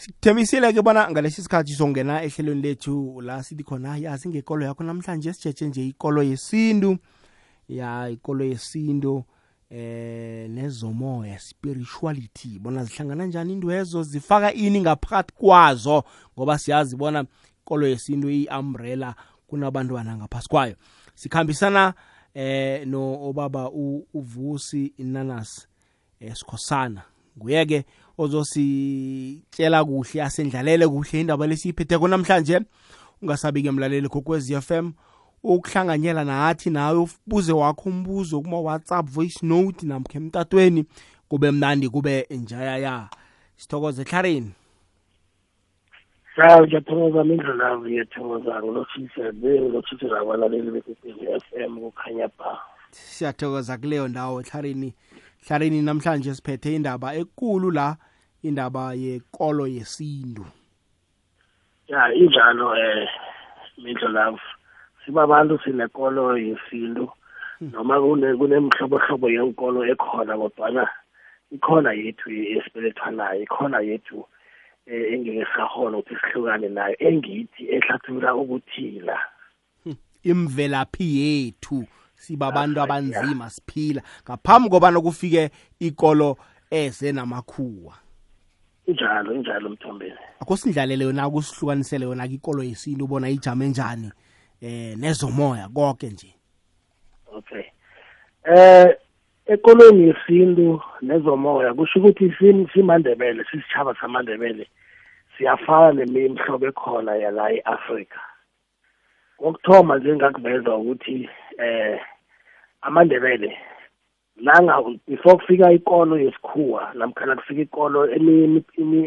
sithembisile-ke bona ngalesi sikhathi songena ehlelweni lethu la sithi khona yazi ngekolo yakho namhlanje sijeje nje ikolo yesintu. Ya ikolo yesintu eh nezomoya spirituality. Bona zihlangana njani indwezo zifaka ini ngaphakathi kwazo? Ngoba siyazi bona ikolo yesintu i-umbrella kunabantwana ngaphasi kwayo. Sikhambisana eh no obaba uvusi inanas esikhosana nguye-ke ozositshela kuhle asendlalele kuhle indaba lesiyiphetheko namhlanje ungasabi-ke mlaleli kokwez f m ukuhlanganyela nathi nawe ubuze wakho umbuzo kuma-whatsapp voice note namkha emtatweni kube mnandi kube njaya ya. Sithokoze ehlarini sawu ngiyathokoza mindlulavu ngiyathokoza ngilotshise ngilotshise nabalaleli bekwekwezi f m kukhanya ba siyathokoza kuleyo ndawo ehlarini hlarini namhlanje siphethe indaba ekulu la. Indaba yekolo yesintu? Ya injalo eh mindlo love sibabantu sinekolo yesintu. Noma kunemhlobohlobo yenkolo ekhona kodwana ikhona yethu esibelethwa nayo ikhona yethu eh, engeke sahona ukuthi sihlukane nayo engithi ehlathulula ukuthila. Imvelaphi yethu sibabantu abanzima siphila. Ngaphambi kobana kufike ikolo eze namakhuwa. Injalo injalo mthombeni. Akho sindlalele yona kusihlukanisele yona ikolo yesintu ubona ijame njani eh nezomoya konke nje. Okay. Eh ekolweni yesintu nezomoya kusho ukuthi simandebele sisitshaba samandebele siyafana nemihlobo ekhona yala e-afrika. Kokuthoma njengakuveza ukuthi eh amandebele langa before kufika ikolo yesikhuwa namkhana kufika ikolo ezinye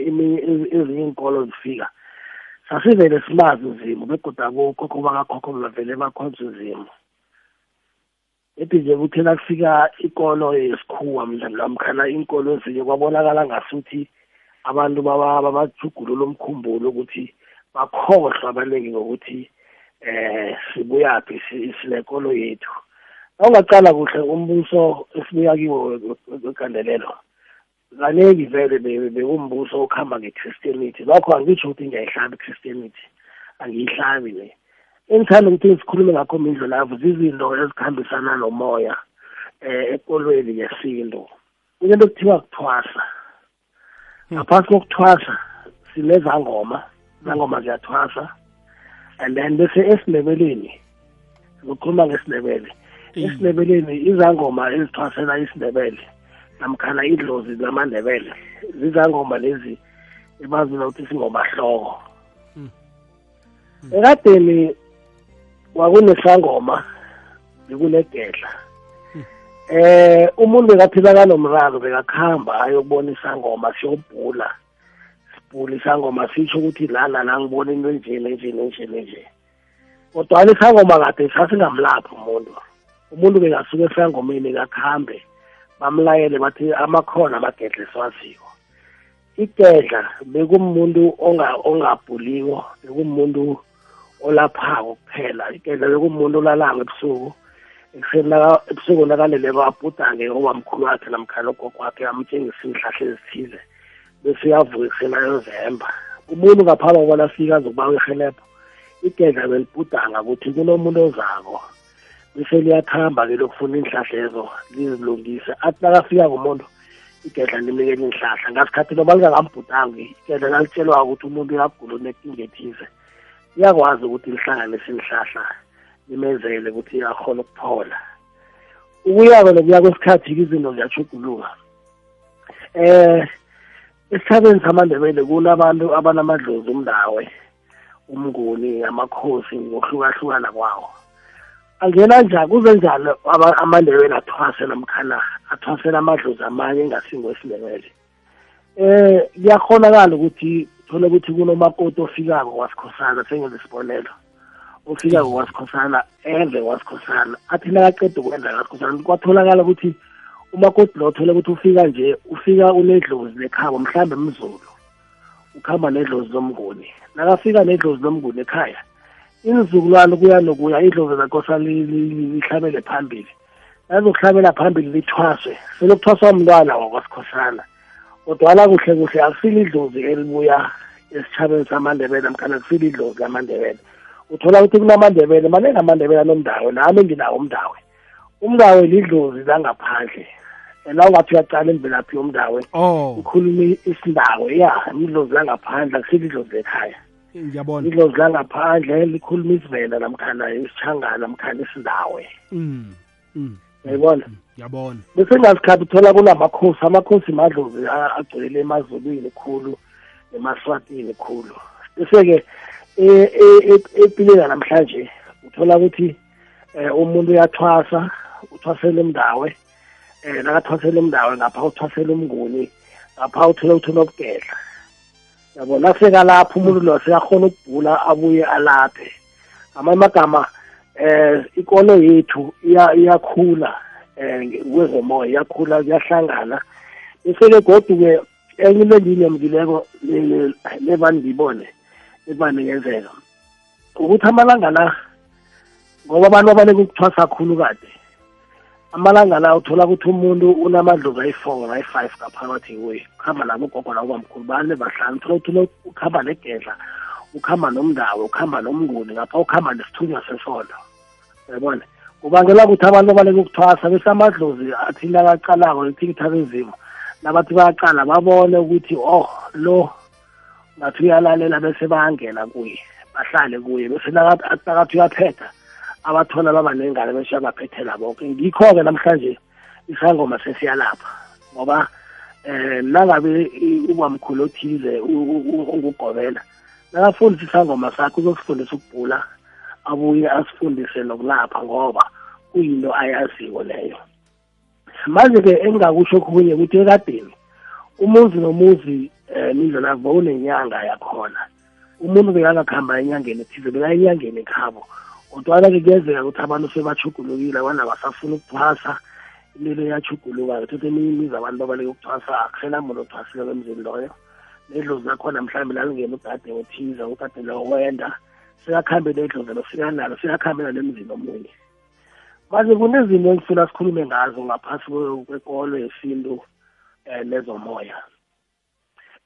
iy'nkolo zifika sasivele simazi uzimo begoda abokhokho bakakhokho bavele bakhonza uzimo. Ethi nje kuthe nakufika ikolo yesikhuwa namkhana inkolo ezinye kwabonakala ngasuthi abantu babajugulula umkhumbulo ukuthi bakhohlwa abaningi ngokuthi eh sibuyaphi sinekolo yethu. Awungaqala kuhle umbuso esibuya kiwo wegandelelo kaningi vele bekuwumbuso okuhamba nge-christianity. Lokho angitsho ukuthi ngiyayihlabi i-christianity angiyihlabi le engithanda ukuthi ngizikhulume ngakho mindlo lavo zizinto ezikhambisana nomoya eh ekolweni yesintu. Kunento kuthiwa kuthwasa ngaphasi kokuthwasa sinezangoma zangoma ziyathwasa. And then bese esindebeleni ngokukhuluma ngesindebele esindebeleni izangoma ezithwasela isindebele namkhana idlozi zamandebele zizangoma lezi ebazila ukuthi singomahloko hmm. ekadeni kwakunesangoma bekunegedla eh umuntu bekaphila kanomraro bekakhamba ayokubona isangoma siyobhula sibhula isangoma sitsho ukuthi lana la ngibona into enjeni enjeni enjeni enje kodwana isangoma kade sasingamlaphi umuntu. Umuntu bekasuka esangomeni kakhambe bamlayele bathi amakhona amagedla esiwaziko igedla bekumuntu ongabhuliwo bekumuntu olaphako kuphela. Igedla bekumuntu olalanga ebusuku ebusuku nakaleleko abhudange obamkhulu wakhe namkhana ogogo wakhe amtshengisa iinhlahla ezithile bese uyavuka ekuseni ayozemba. Umuntu ngaphambi kobana afika azokubawa irhelebho igedla belibhudanga ukuthi kunomuntu ozako. Bese liyakhamba-ke lokufuna iinhlahla ezo lizilungise athi nakafika kumuntu igedla limnikela iinhlahla. Ngasikhathi noba lingakambhudangi igedla nalitshelwa ukuthi umuntu uyagula unenkinga ethize iyakwazi ukuthi lihlanganise iinhlahla limenzele ukuthi akhona ukuphola. Ukuya-ke nokuya kwesikhathi-ke izinto ziyachuguluka eh esithabeni samandebele kunabantu abanamadlozi umndawe umnguni amakhosi ngokuhlukahlukana kwawo. Angena njani? Kuze njalo amandebele athwase namkhana athwasela amadlozi amanye engasingo esindebele? Eh kuyakhonakala ukuthi thole ukuthi kunomakoti ofikako kwasikhosana sengenza isibonelo ofikako kwasikhosana enze kwasikhosana athi nakaqeda ukwenza kwasikhosana kwatholakala ukuthi umakoti lo thole ukuthi ufika nje ufika unedlozi lekhabo mhlambe mzulu ukhamba nedlozi lomnguni. Nakafika nedlozi lomnguni ekhaya izizukulwane kuya nokuya idlozi zakosa lihlabele phambili. Nazokuhlabela phambili lithwaswe. Selokuthwaswa umntwana wakwasikhosana kodwana kuhle kuhle akusile idlozi elibuya esitshabeni samandebele namkhana kusile idlozi lamandebele. Uthola ukuthi kunamandebele maningi amandebele anomdawe nami nginawo umdawe. Umdawe lidlozi langaphandle. La ungathi uyaqala imvelaphi yomdawe oh. ukhuluma isindawe ya idlozi langaphandle akusile idlozi ekhaya ngiyabona. Idlozi langaphandle likhuluma isivela namkhana isitshangana namkhana isindawe mm mm. Uyayibona? Ngiyabona. Bese ngasikhathi uthola kunamakhosi amakhosi madlozi agcwele emazulwini khulu emaswatini khulu. Bese-ke e- e- e- empilweni yanamhlanje uthola ukuthi um umuntu uyathwasa uthwasela umndawe. Um nakathwasela umndawe ngapha uthwasela umnguni ngapha uthola uthola ukugedla yabona sekalapha umuntu lo sekakhona ukubhula abuye alaphe. Ngamanye amagama eh ikolo yethu iya- iyakhula eh kwezomoya iyakhula kuyahlangana. Bese ke godu-ke enye into engiyinemkileko lebani ngibone ebani ngenzeka ukuthi amalanga la ngoba abantu abaleke ukuthwasa khulu kade. Amalanga la uthola ukuthi umuntu unamadlozi ayi-four ayi-five ngaphakathi kuye ukuhamba nabo ugogo nabo bamkhulu bane bahlanu uthola uthola ukuhamba negedla ukuhamba nomndawo ukuhamba nomnguni ngapha ukuhamba nesithunywa sesondo yabona kubangela ukuthi abantu baleke ukuthwasa bese amadlozi athi nakaqalako ithikithi abezimo nabathi bayaqala babone ukuthi oh lo ngathi uyalalela bese bayangena kuye bahlale kuye bese nakathi nakathi uyaphetha abathola babanengane bese uyabaphethela bonke ngikho-ke namhlanje isangoma sesiyalapha ngoba eh nangabe ubamkhulu othize ungugobela nakafundisa isangoma sakhe uzosifundisa ukubhula abuye asifundise nokulapha ngoba kuyinto ayaziko leyo. Manje-ke engingakusho okunye ukuthi ekadeni umuzi nomuzi um indlela bowunenyanga yakhona. Umuntu bekangakuhamba enyangeni ethize beka enyangeni ekhabo kodwana-ke kuyenzeka ukuthi abantu sebachugulukile abantu abasafuna ukuthwasa impilo iyachuguluka-ke thothi eminye imizi abantu babaleke ukuthwasa akusenamuntu othwasile kwemzini loyo. Nedlozi lakhona mhlawumbe lalingena ugade othize ugade lo wenda sekakhambe nedlozi lo sekanalo sekakhambela nemzini omunye. Manje kunezinto engifuna sikhulume ngazo ngaphasi kwe- kwekolo yesintu um nezomoya.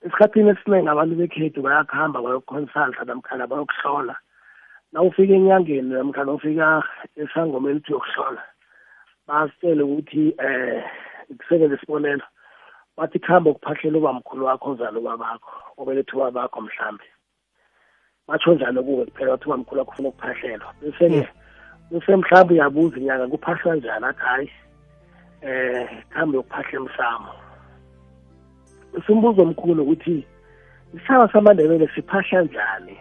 Esikhathini esiningi abantu bekhethu bayakuhamba bayokuconsulta namkhana bayokuhlola. Na ufika enyangeni namkhana ufika esangoma elithi yokuhlola basitshele ukuthi um kusebenzisa isibonelo bathi kuhamba ukuphahlela ubamkhulu wakho ozala ubabakho obelethe ubabakho mhlambe. Batsho njalo kuwe kuphela bathi ubamkhulu wakho ufuna ukuphahlelwa. Bese-ke bese mhlawumbe uyabuza inyanga kuphahlwa njani athi hayi eh kuhambe ukuphahla emsamo. Usimbuzo omkhulu ukuthi isaba samandebele siphahla njani?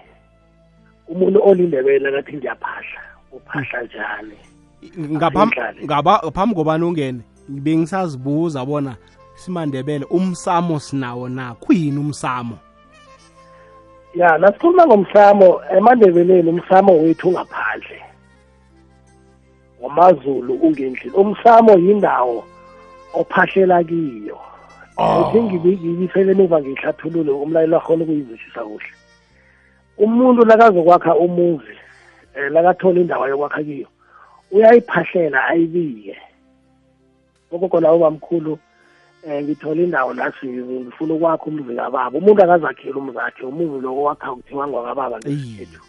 Umuntu olindebele akathi ngiyaphahla uphahla njani ngaphambi Asiyidlale. ngaba- ngaphambi kobani ungene? Bengisazibuza bona simandebele umsamo sinawo na? Kuyini umsamo? Ya nasikhuluma ngomsamo emandebeleni umsamo wethu ungaphandle ngomazulu ungendlini. Umsamo yindawo ophahlela kiyo. Oh. uthi ngibisele emuva ngihlathulule umlayelo akhona ukuyizwisisa kuhle. Umuntu lakazokwakha umuzi um lakathola indawo yokwakha kiyo uyayiphahlela ayibike. Ogogo lawo bamkhulu um ngithola indawo nasi ngifuna ukwakha umuzi kababa. Umuntu akazakhela umuzi akhe umuzi lo wakha kuthiwa ngwakababa ngesikhethu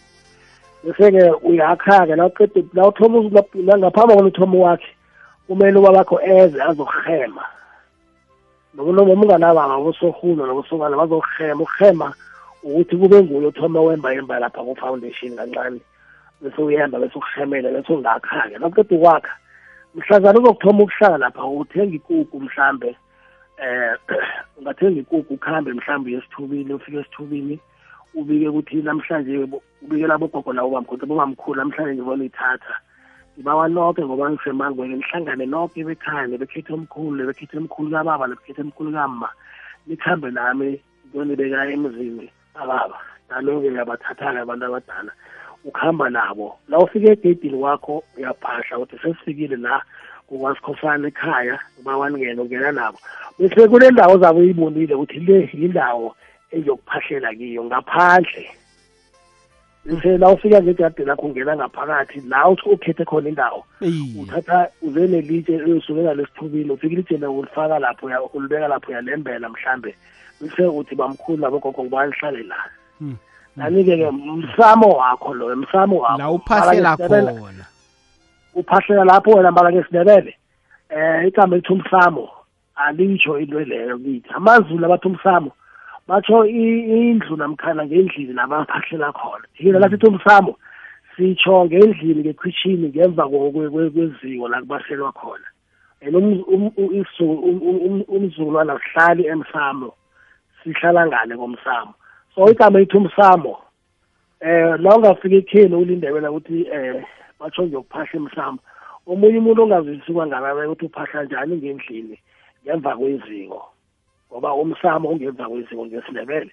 bese-ke uyakha-ke nawuqede nawuthoma ngaphambi kokuthi uthoma wakhe kumele ubabakho eze azokuhema noma umnganababa abosorhuno nabosokana bazokuhema ukuhema ukuthi kube nguye othoma wemba yemba lapha ku-foundation kancane bese uyemba bese ukuhemele bese ungakha-ke. Nawuqeda ukwakha mhlazana uzokuthoma ukuhlala lapha uthenga ikuku mhlambe eh ungathenga ikuku ukuhambe mhlambe uyesithubini ufike esithubini ubike ukuthi namhlanje bo- ubikela bogogo nabo bamkhulu bobamkhulu namhlanje ngibona ithatha ngibawa noke ngoba ngisemangweni nihlangane noke bekhaya nebekhethe omkhulu nebekhethe emkhulu kababa nebekhethe emkhulu kamma nikhambe nami ngiyonibeka emzini. Ababa nalo-ke uyabathatha-ke abantu abadala ukuhamba nabo. La ufike egedini wakho uyaphahla ukuthi sesifikile la kukwasikhosana ekhaya bawaningene ungena nabo. Bese kule ndawo zabo uyibonile ukuthi le yindawo engiyokuphahlela kiyo ngaphandle. Bese la ufika ngegadi lakho ungena ngaphakathi la uthi ukhethe khona indawo Eyi. uthatha uze nelitshe uyosukela lesithubile ufika ilitshe le ulifaka lapho uya- ulibeka lapho uyalembela mhlambe. Bese uthi bamkhulu labogogo ngibani lihlale la. Mm. nani-ke ke msamo wakho loyo msamo wakho. La uphahlela Mara ngeSindebele- khona. Uphahlela lapho wena mbala ngesindebele eh igama elithi umsamo alitsho into leyo kithi. Amazulu abathi umsamo batsho i- indlu namkhana ngendlini nabaphahlela khona. Thina la sithi umsamo sitsho ngendlini ngekhwitshini ngemva kwe- kwe- kwe- kweziko la kubaselwa khona. And um- um- u- isizu- um- um- um- umzukulwana sihlali emsamo. Sihlala ngale komsamo so igama elithi umsamo eh la ungafika ekheni ulindebela ukuthi eh batsho ngiyokuphahla emsamo. Omunye umuntu ongazwisisi kwangalabe ukuthi uphahla njani ngendlini ngemva kweziko ngoba umsamo ungemva kweziko ngesindebele.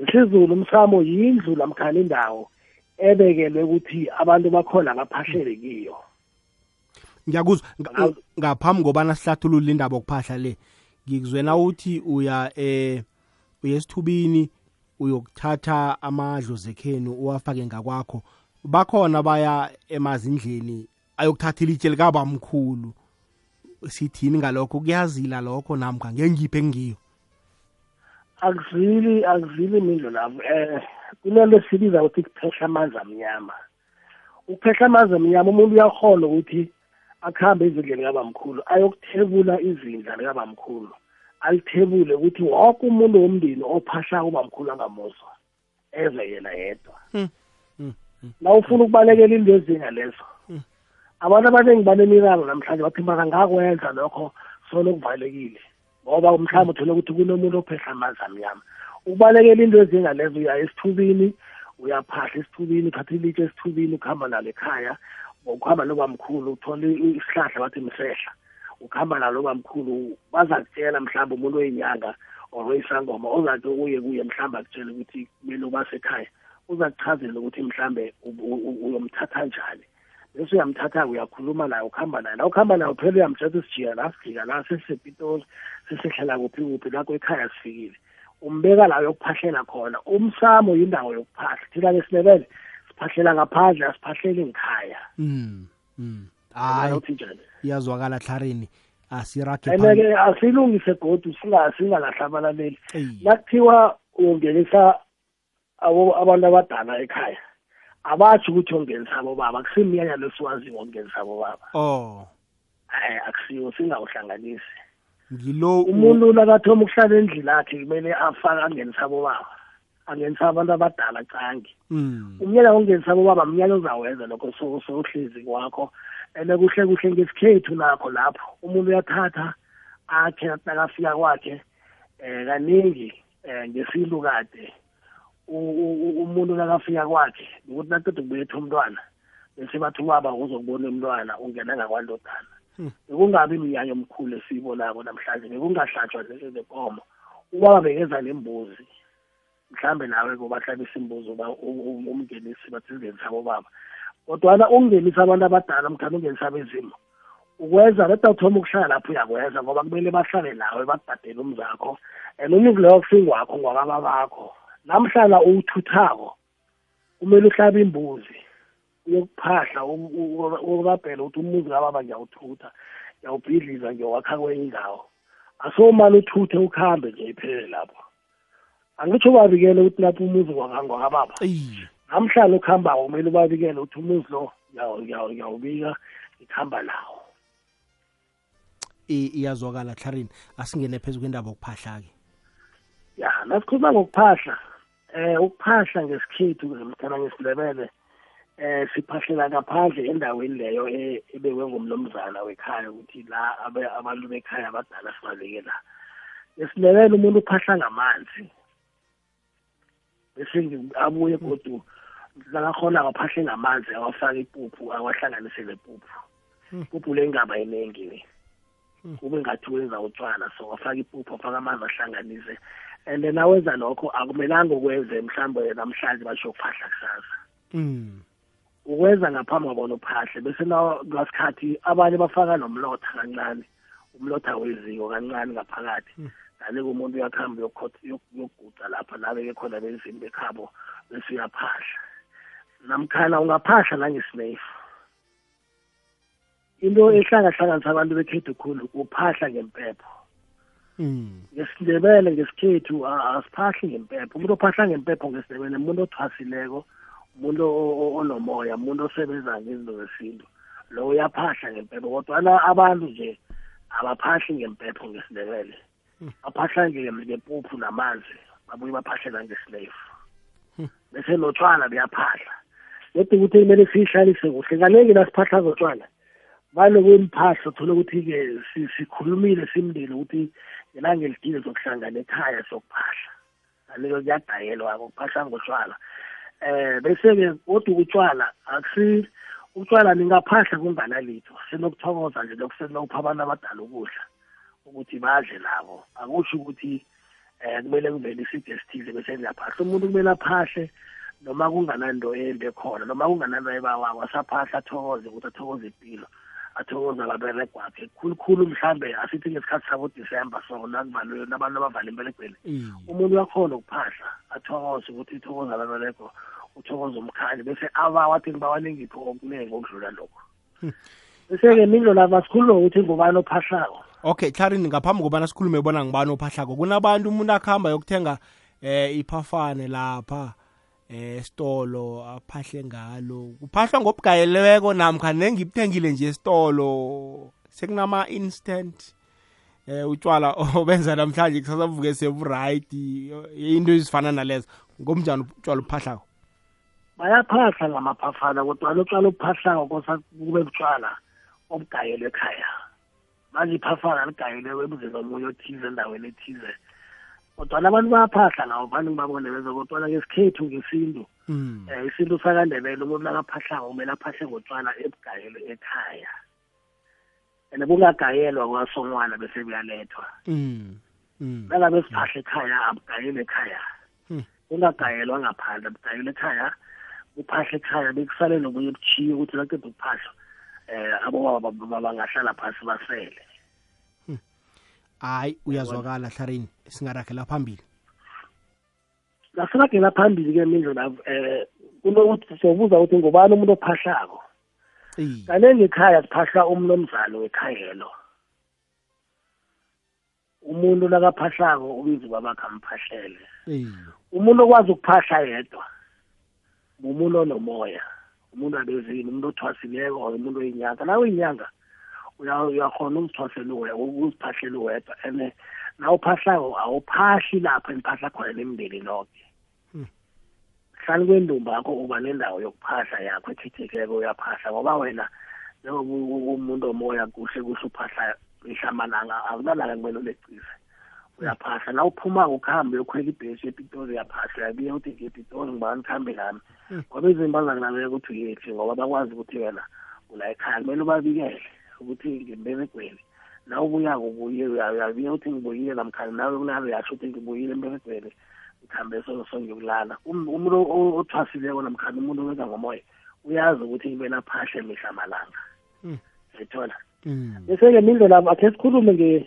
Ngesizulu umsamo yindlu lamkhana indawo ebekelwe ukuthi abantu bakhona baphahlele kiyo. Ngiyakuzwa ngaphambi kobana sihlathulule indaba okuphahla le ngikuzwena uthi uya eh uya esithubini uyokuthatha amadlo zekhenu uwafake ngakwakho. Bakhona baya emazindleni ayokuthatha ilitshe likabamkhulu. Sithini ngalokho? Kuyazila lokho namkha ngengiphi engiyo? Akuzili akuzili mindlo labo eh kunento sibiza ukuthi kuphehla amanzi amnyama. Ukuphehla amanzi amnyama umuntu uyakhona ukuthi akuhambe izindleni kabamkhulu ayokuthebula izindla likabamkhulu alithebule ukuthi wonke umuntu womndeni ophahla ubamkhulu angamuzwa eze yena yedwa. Hmm. Hmm. na ufuna ukubalekela into ezingalezo abantu abaningi banemiraro namhlanje bathi bangakwenza lokho solo kuvalekile ngoba mhlawumbe uthole ukuthi kunomuntu ophehla amanzi amnyama ukubalekela into ezingalezo uya esithubini uyaphahla esithubini uthatha ilitshe esithubini ukuhamba nalo ekhaya. Ukuhamba nobamkhulu uthole isihlahla bathi msehla. Ukuhamba nalo bamkhulu bazakutshela mhlawumbe umuntu oyinyanga or oyisangoma ozake uye kuye mhlawumbe akutshele ukuthi kumele ubasekhaya uzakuchazela ukuthi mhlambe u- u- u- uyomthatha njani bese uyamthatha uyakhuluma naye ukuhamba naye la ukuhamba naye uphela uyamtshela ukuthi sijika la sifika la sesisepitoli sesehlela kuphi kuphi lakho ekhaya sifikile umbeka la yokuphahlela khona umsamo yindawo yokuphahla thina ngesindebele siphahlela ngaphandle asiphahleli ngikhaya mm. mm. Yabona hayi ukuthi njani? iyazwakala hlarini asirage and-ke asilungise godu singa- singalahla abalaleli. Eyi. nakuthiwa ungenisa abo- abantu abadala ekhaya abatsho ukuthi ungenisa abobaba akusimnyanya lesiwaziwo ungenisa abobaba. Oh. Eh akusiwo singawuhlanganisi. Ngilo umuntu nakathoma ukuhlala endlini akhe kumele afake angenisa abobaba. Angenisa abantu abadala cangi mm. umnyanya wokungenisa abobaba mnyanya ozawenza lokho so- sowuhlezi kwakho. And kuhle kuhle ngesikhethu nakho lapho. Umuntu uyathatha akhe nakafika kwakhe eh kaningi eh ngesintu kade. Umuntu nakafika kwakhe ukuthi naqeda ukubetha umntwana bese bathi ubaba uzokubona umntwana ungena ngakwandodana. Hmm. bekungabi iminyanya omkhulu esiyibonako namhlanje bekungahlatshwa nezenkomo ubaba bekeza nembuzi. Mhlambe nawe uba u- u- umngenisi bathi singenisa abobaba kodwana ukungenisa abantu abadala mkhani ungenisa abezimu ukwenza leda uthoma ukuhlala lapho uyakwenza ngoba kumele bahlale nawe bakubhadele umzakho. And umuzi loyo kusingwakho ngwakaba bakho. Namhlala uwuthuthako kumele uhlabe imbuzi uyokuphahla urabhela ukuthi umuzi kababa ngiyawuthutha ngiyawubhidliza ngiyowakha kwenye indawo. Asomane uthuthe ukuhambe nje iphelele lapho. Angitsho babikele ukuthi lapho umuzi ngwakababa Eyi. namhlanje ukuhambako kumele ubabikele ukuthi umuzi lo ngiyawu- ngiyawu- ngiyawubika ngikuhamba nawo. I- iyazwakala hlarini asingene phezu kwendaba okuphahla-ke ya nasikhuluma ngokuphahla. Eh ukuphahla ngesikhethu mthana ngesindebele eh siphahlela ngaphandle endaweni leyo e- ebekwe ngumnomzana wekhaya ukuthi la abe- abantu bekhaya abadala sibabeke la ngesindebele umuntu uphahla ngamanzi. Bese ngi- abuye godu nakakhona akaphahle ngamanzi awafake ipuphu awahlanganise lepuphu ipuphu le ingaba iningi kube ngathi wenza utshwala so wafaka ipuphu wafaka amanzi ahlanganise. And then awenza lokho akumelanga ukwenze mhlawumbe namhlanje basho ukuphahla kusasa. Mm. ukwenza ngaphambi kwabona uphahle bese na- ngasikhathi abanye bafaka nomlotha kancane umlotha weziko kancane ngaphakathi. Kanti umuntu uyakuhamba uyoguca lapha nabeke khona bezimbi bekhabo bese uyaphahla namkhana ungaphahla nangesnefu into ehlangahlanganisa abantu bekhethu khulu uphahla ngempepho. Mm. ngesindebele ngesikhethu asiphahli ngempepho. Umuntu ophahla ngempepho ngesindebele umuntu othwasileko umuntu onomoya umuntu osebenza ngezinto zesintu lo uyaphahla ngempepho. Kodwana abantu nje abaphahli ngempepho ngesindebele. Baphahla nge- ngepuphu namanzi babuye baphahle nangeslefu bese notshwala buyaphahla. Kodwa ukuthi kumele siyihlalise kuhle kaningi nasiphahla ngotshwala vale kwemphahlo thola ukuthi-ke si- sikhulumile simndile ukuthi ngelanga elidile zokuhlangana ekhaya sokuphahla kanike kuyadayelwa ukuphahla ngotshwala. Eh bese-ke kodwa utshwala akusi utshwala ningaphahla kunganalitho sinokuthokoza nje lokusenokupha abantu abadala ukudla. Ukuthi badle nabo akusho ukuthi eh kumele kuvele iside esithize bese niyaphahla umuntu kumele aphahle noma kungananto embi khona noma kungananto ebawako asaphahla athokoze ukuthi athokoze impilo athokoze ababereg wakhe khulukhulu mhlambe asithi ngesikhathi sabo December so nakuvaliwe nabantu abavala imbelegweni Iye. umuntu uyakhona ukuphahla athokoze ukuthi ithokoza ababerego uthokoza umkhanye bese abawa athi ngibawanengiphi okuningi okudlula lokho. Bese-ke mindlo lava sikhuluma ukuthi ngubani ophahlako. Okay clarini ngaphambi kobana sikhulume bona ngibani ophahlako kunabantu umuntu akuhamba yokuthenga eh iphafane lapha eh esitolo aphahle ngalo. Kuphahlwa ngobugayeleweko namkha nengibithengile nje esitolo. Sekunama instant eh utshwala obenza namhlanje kusasavuke seburight into ezifana nalezo. Ngomnjani utshwala uphahlako bayaphahla ngamaphafana kodwa utshwala obuphahlako kosa kube butshwala obugayelwe ekhaya. Manje iphafana ligayelwe emzini omunye othize endaweni ethize kodwana abantu bayaphahla ngabo vane ngibabone benza kodwana ngesikhethu ngesintu mm. um isintu sakandebele umuntu nakaphahlako kumele aphahle ngotshwala ebugayelwe ekhaya and bungagayelwa kwasongwana bese buyalethwa mm. mm. nangabe siphahle ekhaya abugayelwe ekhaya Hmm. kungagayelwa ngaphandle bugayelwe ekhaya kuphahle ekhaya bekusale nokunye buchiye ukuthi baqeda ukuphahla eh abobaba ba- bangahlala phasi basele. Hayi uyazwakala hlarini singaragela phambili. Ngasiragela phambili ke mindlo la eh kunokuthi sobuza ukuthi ngubani umuntu ophahlako? Kanenge ekhaya siphahla umnomzalo wekhayelo umuntu nakaphahlako ubiza ubabakhe amphahlele umuntu okwazi ukuphahla yedwa umuntu onomoya. Umuntu abezini umuntu othwasileko or umuntu oyinyanga. Nawe inyanga uya- uyakhona ukuzithwasela uwe- ukuziphahlela uwedwa. And na uphahlako awuphahli lapho eniphahla khona nemndeni noke Hmm. hlani kwendumba yakho uba nendawo yokuphahla yakho ekhethekileko uyaphahla ngoba wena njengoba u- u- umuntu omoya kuhle kuhle uphahla ihlamalanga akunalanga kumele uleqise uyaphahla na uphumako ukuhambe uyokhwela ibhesi epitori uyaphahla uyabiya uthi ngepitori ngibani kuhambe nami Mm. ngoba izinto bazakunamela ukuthi uyephi ngoba bakwazi ukuthi wena ula ekhaya kumele ubabikele ukuthi ngemberegweni na ubuyako ubuye uya- uyabiya uthi ngibuyile namkhani nawe kunalo uyasho ukuthi ngibuyile emberegweni ngikhambe so so ngiyokulala Um- umuntu o- othwasileko namkhani umuntu owenza ngomoya uyazi ukuthi kumele aphahle mihla malanga Mm. uyayithola Mm. bese-ke mindlela akhe sikhulume nge-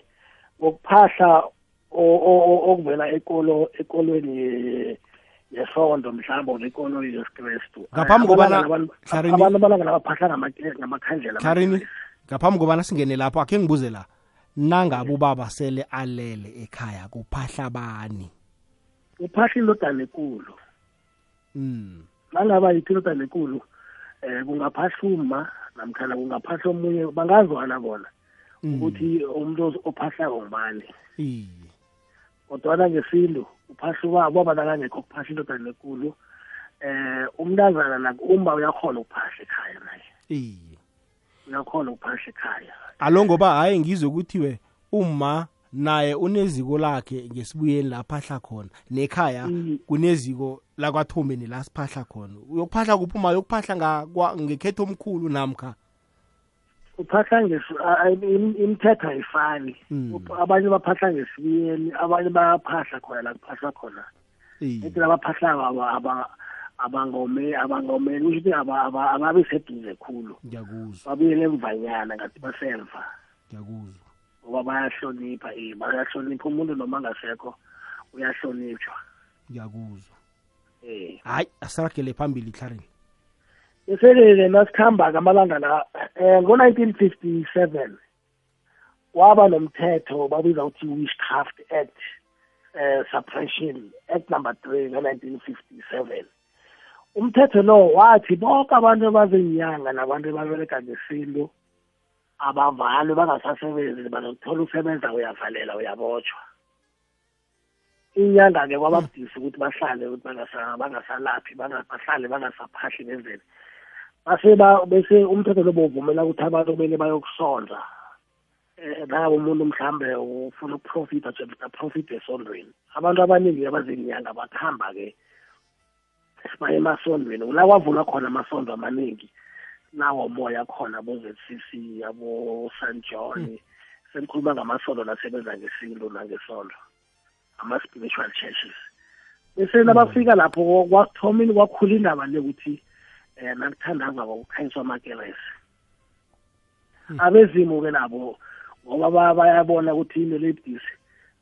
ngokuphahla o- o- o- okuvela ekolo ekolweni ye- yesonto mhlawumbe or ekolo yesikrestu Ngaphambi kobana- Hlarini- abantu abalanga nabaphahla ngama- ngamakhandlela Hlarini, amagesi. ngaphambi kobana singene lapho akhe ngibuze la nangabe ubaba sele alele ekhaya kuphahla bani uphahla indodana ekulu mm. nangaba yithi indodana ekulu um kungaphahla uma namkhana kungaphahla omunye bangazwana bona Mm. ukuthi umuntu ophahlako ngubani Iye. Kodwana ngesintu uphahla ubaba ubaba nakangekho kuphahla indodana ekulu eh umntazana nako umba uyakhona ukuphahla ekhaya naye Iye. uyakhona ukuphahla ekhaya alo ngoba hayi ngizwe kuthiwe uma naye uneziko lakhe ngesibuyeni lapha ahla khona nekhaya Iye. kuneziko lakwathombeni la siphahla khona uyokuphahla kuphuma yokuphahla nga- kwa- ngekhetho omkhulu namkha uphahla ngesu a- a- im- imithetho ayifani. Mm. Up- abanye baphahla ngesibuyeni abanye bayaphahla khona la kuphahlwa khona. Iye. ethi labaphahlako aba- aba- abangome abangomeli kusho ukuthi aba- aba- ababi seduze khulu. Ngiyakuzwa. Babuyele emvanyana ngathi basemva. Ngiyakuzwa. Ngoba bayahlonipha eh bayahlonipha umuntu noma angasekho uyahlonitshwa ngiyakuzwa. Eh hayi asiragele phambili hlarini bese-ke nasikhamba-ke amalanga la um ngo-nineteen fifty seven waba nomthetho babiza ukuthi witchcraft act uh, suppression act number three ngo-nineteen fifty seven umthetho lo wathi bonke abantu abazinyanga nabantu ababereka ngesintu abavalwe bangasasebenzi banokuthola usebenza uyavalela uyabotshwa inyanga-ke kwababudisi ukuthi bahlale ukuthi bangasalaphi bahlale bangasaphahli ngendlela. Base bese umthetho lo bovumela ukuthi abantu kumele bayokusonza um nabo umuntu mhlambe ufuna ukuprofitha aprofithe esondweni. Abantu abaningi abazinyanga bakuhamba-ke sibaye emasondweni. La kwavulwa khona amasondo amaningi nawo moya khona abo-ZCC abo-St John senikhuluma ngamasondo nasebenza ngesintu nangesondo ama-spiritual churches. Bese nabafika lapho kwakuthomini kwakhula indaba le ukuthi um nakuthandazwa kokukhanyiswa amakeresi. Abezimu-ke nabo ngoba bayabona ukuthi into lebudisi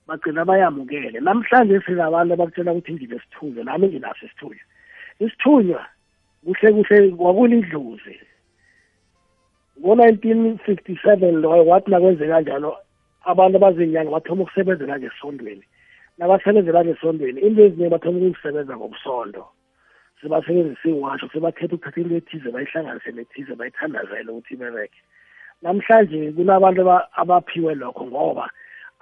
bagcina bayamukele. Namhlanje sinabantu abakutshela ukuthi ngile sithunywa nami nginaso isithunywa. Isithunywa kuhle kuhle kwakulidlozi ngo-1957 loyo wathi nakwenzeka kanjalo abantu abazinyanga bathoma ukusebenzela ngesondweni nabasebenzela ngesondweni into eziningi bathoma ukuzisebenza ngobusondo. Sebasebenzisa iwasho sebakhetha ukuthatha into ethize bayihlanganise nethize bayithandazele ukuthi ibereke. Namhlanje kunabantu abaphiwe lokho ngoba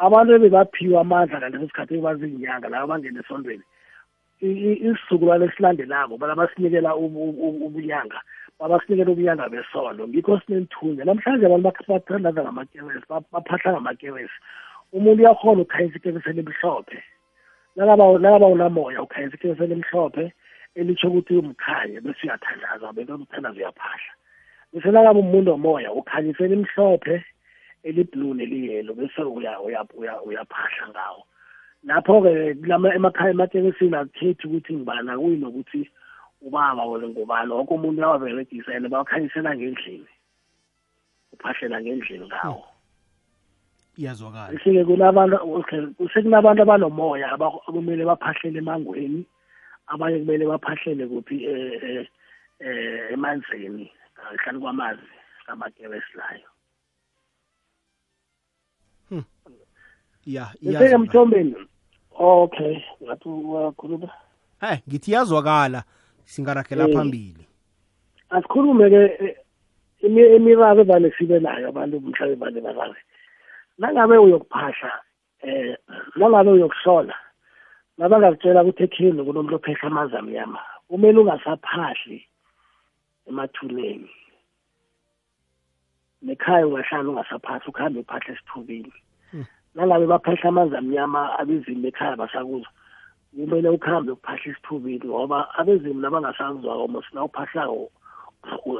abantu ebebaphiwe amandla ngaleso sikhathi ebazinyanga laba bangena esondweni isizukulwane esilandelako balabasinikela ubunyanga babasinikela ubunyanga besondo ngikho sinenithunya namhlanje abantu bathandaza ngamakewesi baphahla ngamakewesi. Umuntu uyakhona ukhanyisa ikewesi elimhlophe. Nakaba unamoya ukhanyisa ikewesi elimhlophe elitsho ukuthi umkhanye bese uyathandaza bese uthandaza uyaphahla bese nakaba umuntu womoya ukhanyisa elimhlophe eliblue neliyelo bese uyaphahla ngawo. Lapho-ke emakhaya ematekisini akukhethi ukuthi ngibani akuyi nokuthi ubaba wena ngubani wonke umuntu uyawaberegisa and bawakhanyisela ngendlini uphahlela ngendlini ngawo. Iyazwakala. Bese-ke kunabantu sekunabantu abanomoya akumele baphahlele emangweni abanye kumele baphahlele kuphi eh emanzini hlani kwamanzi amakeresilayo hmm. ya bese emthombeni. Okay ngathi wakhuluma? Hey ngithi yazwakala singaragela phambili. Asikhulume ke imiraro evane sibe nayo abantu mhlawumbe vane bakazi nangabe uyokuphahla eh nangabe uyokuhlola nabangakutshela ukuthi ekhini kunomuntu ophehla amanzi amnyama kumele ungasaphahli emathuneni. Nekhaya ungahlala ungasaphahli ukuhambe uphahla esithubeni. Nangabe baphahla amanzi amnyama abezimu bekhaya basakuzwa kumele ukuhambe ukuphahla esithubeni ngoba abezimu nabangasakuzwako mosina uphahlako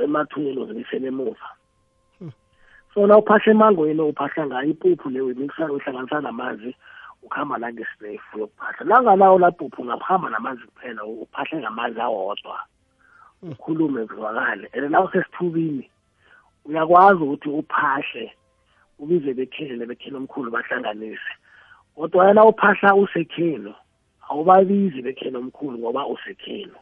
emathuneni uzibisela emuva. So na uphahla emangweni uphahla ngayo ipuphu leyo mixer uhlanganisa namanzi ukuhamba nangesnefu yokuphahla nanganawo lapuphu ungahamba namanzi kuphela uphahle ngamanzi awodwa ukhulume kuzwakale. And nawe sesithubini uyakwazi ukuthi uphahle ubize bekhele bekhele omkhulu bahlanganise. Kodwa yena uphahla usekhelo awubabizi bekhele omkhulu ngoba usekhelo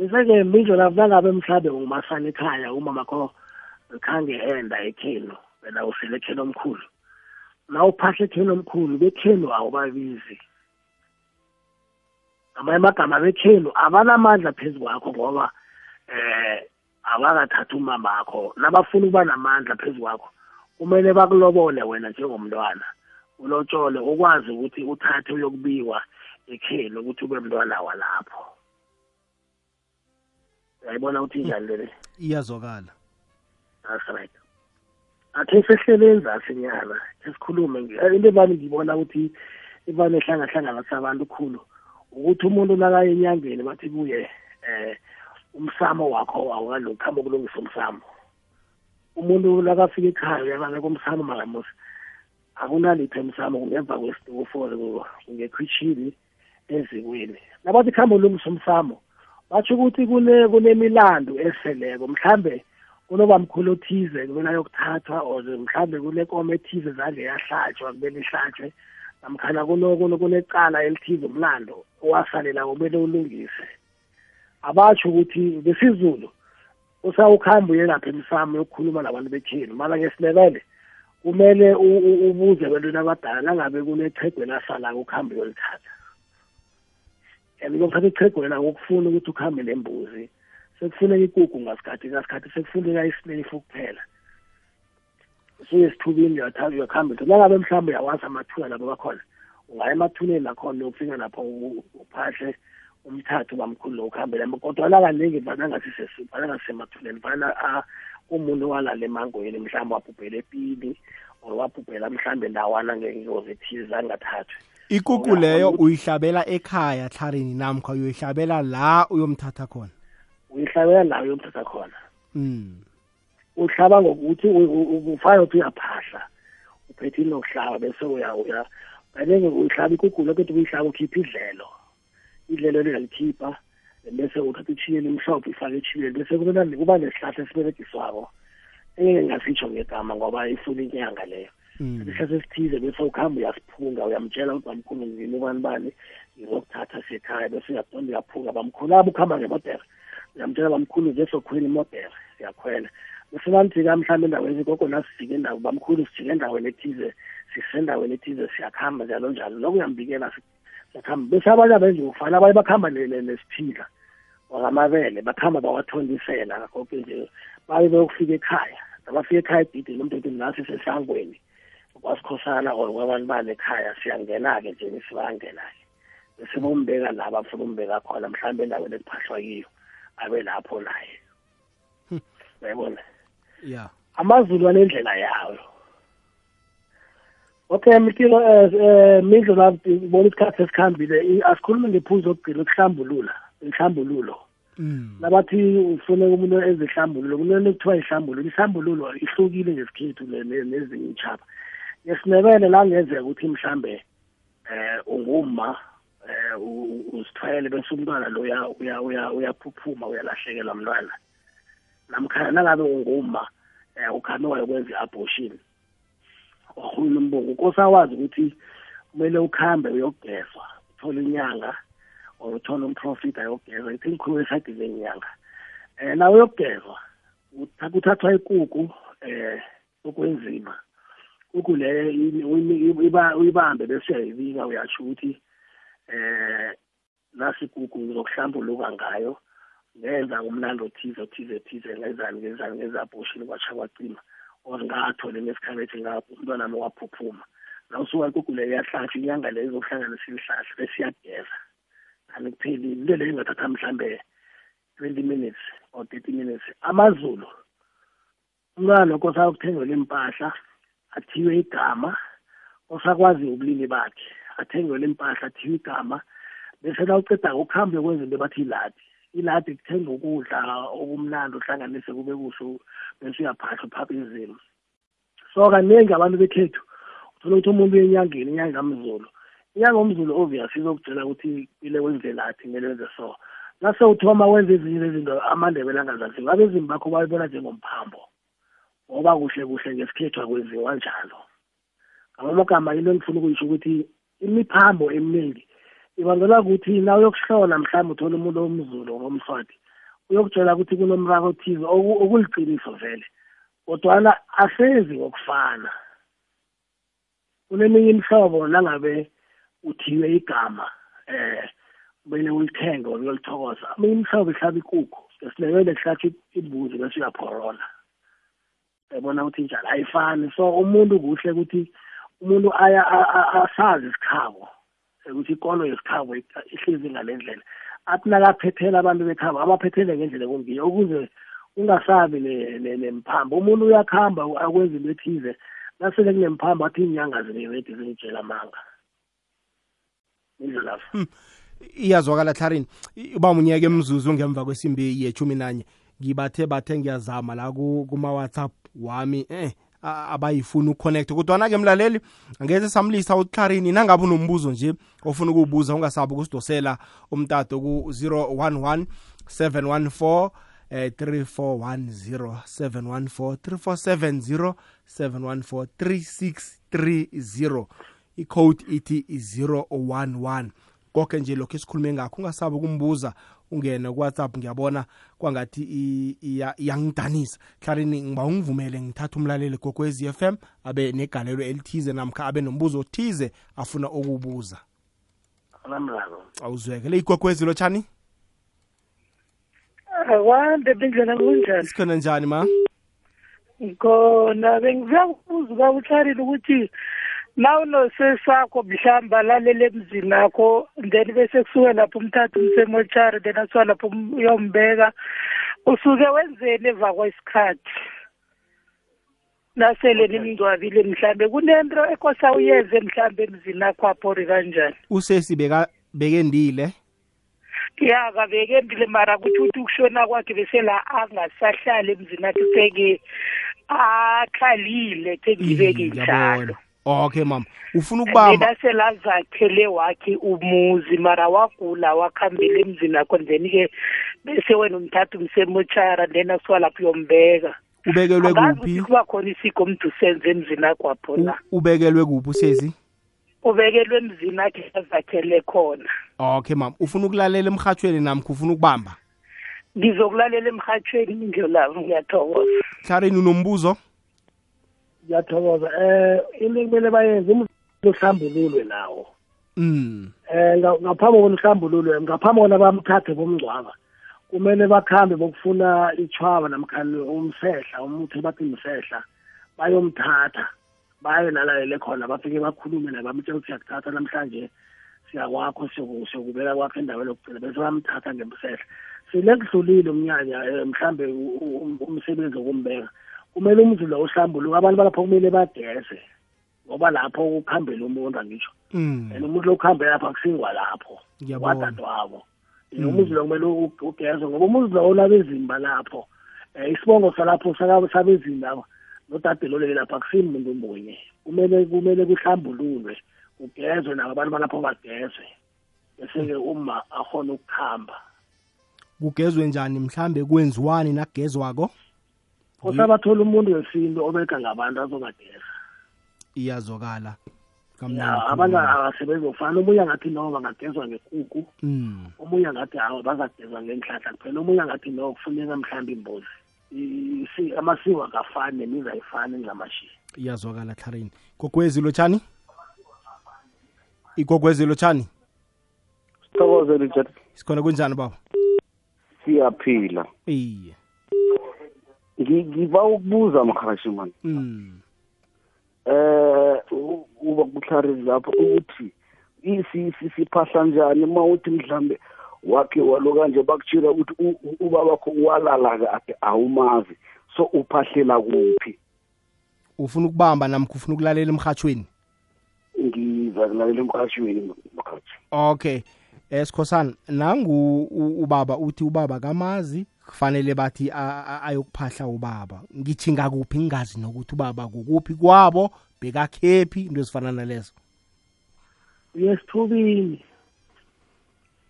bese-ke minjo lapho nangabe mhlawumbe ngumasana ekhaya umama kho khange enda ekhelo wena usele ekhelo omkhulu. Na uphahla ekhelo omkhulu bekhelo awubabizi. Amanye amagama bekhelo abanamandla phezu kwakho ngoba eh abakathatha umamakho nabafuna ukuba namandla phezu kwakho kumele bakulobole wena njengomntwana. Ulotshole ukwazi ukuthi uthathe uyokubiwa ekheli ukuthi ube mntwana walapho. Uyayibona ukuthi njani lele iyazwakala. That's right. Akhe sehlele enzasi nyana esikhulume into evane ngibona ukuthi ivane ehlangahlangana sabantu khulu ukuthi umuntu nakaye enyangeni bathi kuye eh umsamo wakho awukalokuhamba ukulungisa umsamo. Umuntu nakafika ekhaya uyabana kumsamo makamusi akunalitho emsamo ngemva kwesitofore ngekhwitshini ezikweni. Nabathi kuhambe ulungisa umsamo batsho ukuthi kune kunemilando eseleko mhlambe kunobamkhulu othize kumele ayokuthathwa or mhlambe kunekomo ethize zandle yahlatshwa kumele ihlatshwe. Namkhana kunecala elithize umlando owasalela kumele ulungise. Abatsho ukuthi besizulu usawukhamba uye lapha emsamo yokukhuluma nabantu bekhini mara ngesilebele kumele ubuze ebantwini abadala nangabe kunechegwe lasalako ukuhambe uyolithatha. And lokuthatha ichegwe la ngokufuna ukuthi ukuhambe nembuzi. Sekufuneka ikugu ngasikhathi ngasikhathi sekufuneka isilefu kuphela. Suye sithubini uyakuhamba nangabe mhlawumbe uyawazi amathuna labo bakhona ungaya emathuneni nakhona uyofika lapho uphahle umthathu bamkhulu lo ukuhambela. Kodwa kaningi vana vana ngasemathuneni vana umuntu walala emangweni mhlawumbe wabhubhela epini or wabhubhela mhlawumbe ndawana ngengozi ethize angathathwe ikuku leyo uyihlabela ekhaya tlharini namkha uyoyihlabela la uyomthatha khona? Uyihlabela la uyomthatha khona mm. uhlaba ngokuthi ufana ukuthi uyaphahla uphethe inokuhlaba bese uya uya kaningi uyihlaba ikuku lokho uyihlaba ukhipha idlelo idlelo liyalikhipha bese uthatha ichiyeni imhlophe ifake echiyeni bese kuba kuba nesihlahla esiberegiswako engeke ngasitsho ngegama ngoba ifuna inyanga leyo Mm. isihlahla esithize bese ukuhamba uyasiphunga uyamtshela ukuthi bamkhulu ngini ubani bani ngizokuthatha sekhaya bese uyaqonda uyaphunga bamkhulu abo ukuhamba ngemodere uyamtshela bamkhulu nje sokhwela imodere siyakhwela. Bese banifika mhlawumbe endaweni gogo nasifike endawo bamkhulu sijike endaweni ethize sisendaweni ethize siyakuhamba njalo njalo. Lokho uyambikela siyakuhamba bese abanye abenje ukufana abanye bakuhamba nesiphila wakamabele bakuhamba bawathondisela konke nje. Baye beyokufika ekhaya. Abafika ekhaya edidini umntu ethi nasi sesangweni kwasikhosana or kwabantu bane ekhaya siyangena-ke nje sibangena-ke. Bese bombeka la bafuna umbeka khona mhlawumbe endaweni ekuphahlwa kiyo. Abe lapho naye uyayibona ya amazulu anendlela yawo okay mtilo um mindlu lapho bona isikhathi esikhambile asikhulume ngephuzu okugcina ukuhlambulula inhlambululo mm. nabathi ufune umuntu ezihlambululo kunento kuthiwa ihlambululo ihlambululo ihlukile ngesikhethu nezinye itshaba ngesindebele la ngenzeka ukuthi mhlambe eh unguma eh usithwele bese umntwana lo uya uya uyaphuphuma uyalahlekelwa mntwana. Namkhana nangabe unguma eh ukhame wayokwenza i-abortion. Wahulula umbungu kosawazi ukuthi kumele ukhambe uyogezwa uthole inyanga or uthole umprofit ayogezwa. Ithi ngikhulume esayidini lenyanga eh nawe uyogezwa kuthathwa ikuku eh okwenzima. Ukule uyibambe bese uyayibika uyasho ukuthi eh nasi ikuku ngizokuhlambuluka ngayo ngenza umlando othize othize othize ngezani ngezani ngezabhoshini kwatsha kwacima. Or ngathole nesikhabethi ngapho umntwana wami waphuphuma. Nawusuka ikuku leyo yahlatshwa inyanga leyo izokuhlanganisa ibihlahla bese iyageza kanti kuphelile into leyo ingathatha mhlambe twenty minutes or thirty minutes. Amazulu umntwana kosa ukuthengelwa impahla athiwe igama osakwazi ubulili bakhe. Athengelwe impahla athiwe igama? Bese la uceda ukuhambe kwenza into bathi iladi iladi kuthenga ukudla okumnandi uhlanganise kube kuhle bese uyaphahla uphapha inzima so kaningi abantu bekhethu uthola ukuthi umuntu uyenyangeni inyanga kamzulu inyanga omzulu obvious izokutshela ukuthi ile wenzelaphi kumele wenze so. Nase uthoma wenza ezinye izinto amandebele angazaziyo abezimu bakho bayibona njengomphambo ngoba kuhle kuhle ngesikhethu akwenziwa njalo. Ngamagama into engifuna ukuyisho ukuthi imiphambo eminingi. Ibangela ukuthi na uyokuhlola mhlawumbe uthole umuntu omzulu ngomswati uyokutshela ukuthi kunomraro othize okuliqiniso vele. Kodwana asenzi ngokufana. Kuneminye imihlobo nangabe uthiwe igama eh kumele ulithenge or uyolithokoza. Eminye imihlobo ihlaba ikukhu ngesilebele kuhlatshwa imbuzi bese uyaphorola yabona ukuthi njalo ayifani. So umuntu kuhle ukuthi umuntu aya asazi isikhabo ukuthi ikolo yesikhabo ihlezi ngale ndlela. Athi nakaphethela abantu bekhabo abaphethele ngendlela kungiyo ukuze ungasabi nemphambo umuntu uyakuhamba akwenza into ethize nasele kunemphambo athi inyanga zingewedi zingitshela amanga. Indlelafo iyazwakala tlharini uba munyeke emzuzu ngemva kwesimbi yechumi nanye ngibathe bathe ngiyazama la kuma-whatsapp wami eh. Abayifuna ukuconnect. Kodwana-ke mlaleli angeze samlisa uclarini nangabe unombuzo nje ofuna ukuwubuza ungasabi ukusidosela umtato ku-011 714 eh 3410 714 3470 714 3630 icode ithi 011 konke nje lokho esikhulume ngakho ungasabi ukumbuza ungene ku-whatsapp ngiyabona kwangathi iyangidanisa hlarini ngiba ungivumele ngithatha umlaleli gokwezi f m abe negalelo elithize namkha abe nombuzo othize afuna ukubuza awuzweke. Le igogwezi lotshani akwande bendlela kunjani? Sikhona njani ma? Khona bengiza kubuza uba utharile ukuthi nawunosesakho mhlawumbe alalele emzini akho then bese kusuke lapho umthatha umsemochari then asuka lapho uyombeka. Usuke wenzeni emva kwesikhathi? Nasele nimngcwabile mhlambe kunento ekosa uyenze mhlambe emzini akho aphori kanjani? Usesi bekendile? Ya kabekendile mara kutho ukuthi ukushona kwakhe bese la angasahlali emzini akhe seke akhalile sekibeke njalo. Okay mama. Ufuna ukubamba? yena selazakhele wakhe umuzi mara wagula wakhambele emzini akho then-ke bese wena umthatha umsemochara then asuka lapho uyombeka. Ubekelwe kuphi? kuba khona isiko mntu senze emzini akho apho la. Ubekelwe kuphi usezi? Ubekelwe emzini akhe azakhele khona. Okay mama. Ufuna ukulalela emhathweni namkha ufuna ukubamba? Ngizokulalela emhathweni indlolavo ngiyathokoza. Hlarini unombuzo? Ngiyathokoza eh into kumele bayenze umhlambululwe nawo mm. Eh ngaphambi kokuhlambululwe ngaphambi kona bamthathe bomngcwaba kumele bakhambe bokufuna ichwaba namkhani umsehla umuthi bathi umsehla bayomthatha baye nalalele khona bafike bakhulume naye bamtshela ukuthi siyakuthatha namhlanje siyakwakho siyokubeka kwakho endaweni yokugcina bese bamthatha ngemsehla sile kudlulile umnyanya mhlambe umsebenzi wokumbeka. Kumele umzi lo uhlambuluke abantu balapho kumele bageze ngoba lapho ukuhambela umuntu angisho. And umuntu lo ukuhambela lapho akusingwa lapho wadadwabo umuzi lo kumele ugezwe ngoba umuzi lo olabezimba lapho. Um isibongo salapho sabezimba nodadelo lapho akusimuntu munye kumele kumele kuhlambululwe kugezwe nabo abantu balapho bagezwe bese-ke uma akhona ukuhamba kugezwe njani? Mhlambe kwenziwani nakugezwako? Usabathola umuntu wesintu obeka ngabantu azobageza iyazokala ya abantu abasebenzi kufana omunye angathi no bangagezwa ngekuku omunye angathi awa bazagezwa ngenhlahla kuphela omunye angathi no kufuneka mhlawumbe imbuzi. Amasiko akafani nemiza ayifani ngingamashiya iyazwakala hlarini gogwezi lotshani igogwezi lotshani sithokoze richard sikhona kunjani baba? Siyaphila. Iye. Ngiba ukubuza mhashi mani mm. Eh uba kuhlari lapho ukuthi siphahla njani uma uthi mhlambe wakhe walo kanje bakutshila ukuthi ubaba wakho walala kade awumazi so uphahlela kuphi? Ufuna ukubamba namkho ufuna ukulalela emhathweni ngiza kulalela emhathweni mhathi okay. Esikhosana nangu ubaba uthi ubaba kamazi kufanele bathi ayokuphahla ubaba. Ngithi ngakuphi? Ngingazi nokuthi ubaba kukuphi. Kwabo bekakhephi into ezifana nalezo. Uyesithubini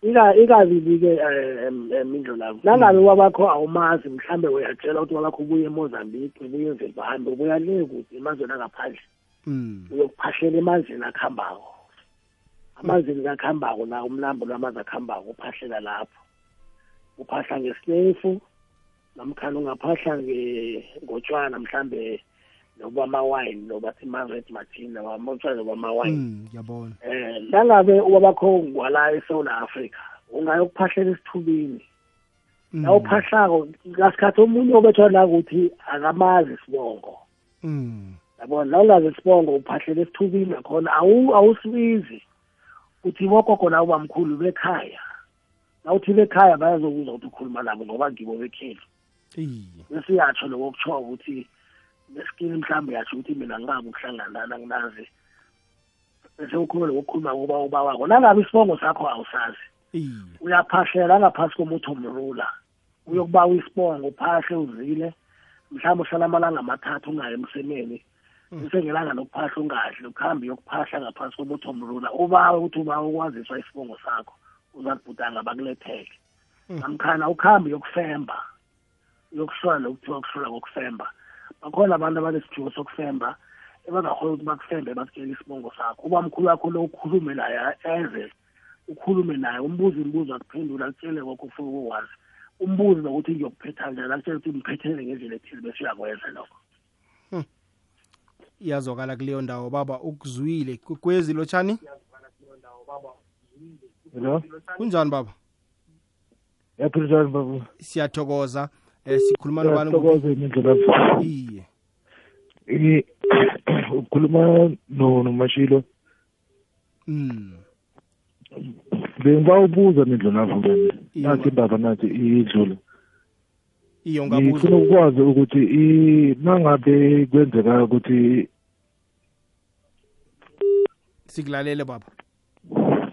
ikabili-ke mindlo lakho nangabe wabakho awumazi mhlambe uyatshela ukuthi wabakho ubuye emozambique ubuye ezimbabwe ubuya le kude emazweni angaphandle. Uyokuphahlela emazweni akuhambako amazweni kakuhambako la umlambo lwamanzi akuhambako uphahlela lapho. Uphahla ngesinefu namkhani ungaphahla ngotshwana mhlambe nobamawayini nobathi ma-red martin nobamotshwana nobamawayini ngiyabona. Eh nangabe ubabakho ngwala eSouth Africa ungayokuphahlela esithubini la uphahlako ngasikhathi omunye obethwa la ukuthi akamazi isibongo. Mm. Yabona la ungazi isibongo uphahlela esithubini nakhona awusibizi. Uthi bogogo la ubamkhulu bekhaya nawuthi bekhaya bayazokuzwa ukuthi ukhuluma nabo ngoba ngibo bekhelu iye bese yatsho lokho kutsho ukuthi nesikini mhlawumbe yatsho ukuthi mina ngingabi ukuhlanganana nginazi bese ukhuluma lokukhuluma kuba uba wakho nangabe isibongo sakho awusazi. Iye uyaphahlela ngaphasi komuthi omrula uyokubawa isibongo uphahle uzile. Mhlawumbe uhlala amalanga amathathu ungayi emsemeni. Bese ngelanga lokuphahla ungadli ukuhambe uyokuphahla ngaphasi komuthi omrula ubawe ukuthi ubawe ukwaziswa isibongo sakho. Uzakubhudanga bakulethele namkhana ukuhambe uyokufemba uyokuhlola lokuthiwa kuhlola kokufemba. Bakhona abantu abanesithiwo sokufemba ebangakhona ukuthi bakufembe bakutshele isibongo sakho. Uba mkhulu wakho lo ukhulume naye eze ukhulume naye umbuze imibuzo akuphendula akutshele kokho ufuna ukukwazi umbuze nokuthi ngiyokuphetha njani akutshele ukuthi ngiphethele ngendlela ethile bese uyakwenza lokho. Iyazwakala kuleyo ndawo baba ukuzwile. Kwezi lotshani Hello? kunjani baba Yaphilisani baba. siyathokoza eh sikhuluma nobani Siyathokoza imindlela. iye ukhuluma no nomashilo. mm Bengibabuza mindlela lapho mina. Nathi indaba nathi idlule. iyo ngabuza Ngifuna ukwazi ukuthi nangabe kwenzeka ukuthi sikulalele baba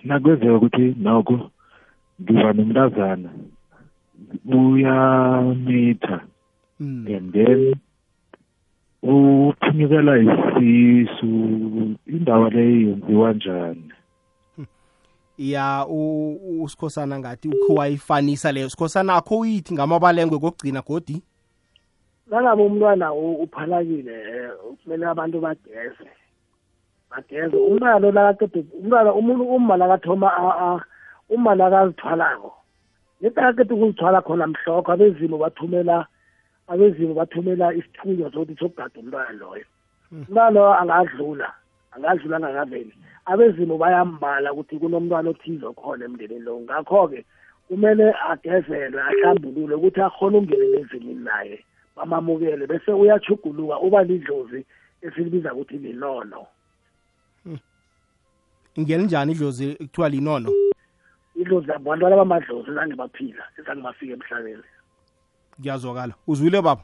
nakwenzeka ukuthi noko ngiba nomntazana uyamitha mm and then uphunyukela isisu indaba leyo yenziwa njani? Ya u- u- usikhosana ngathi ukho wayifanisa leyo. Sikhosana akho uyithi ngamabalengwe kokugcina godi? Nangabe umntwana uphalakile eh, kumele abantu bageze. Bageze umntwana lo nakaqede umntwana umuntu uma nakathoma a- a- uma nakazithwalako neti akaqeda ukuzithwala khona mhlokho abezimu bathumela abezimu bathumela isithunywa sokuthi sokugada umntwana loyo. Umntwana loyo angadlula angadlula angakaveli. Abezimu bayambala ukuthi kunomntwana othize khona emndenini lo. Ngakho-ke kumele agezelwe ahlambulule ukuthi akhone ukungenela ezimini naye bamamukele bese uyachuguluka uba lidlozi esilibiza ukuthi linono ingeni njani idlozi kuthiwa linono? Idlozi abantwana bamadlozi zange baphila ezange bafika emhlabeni. Kuyazwakala uzwile baba?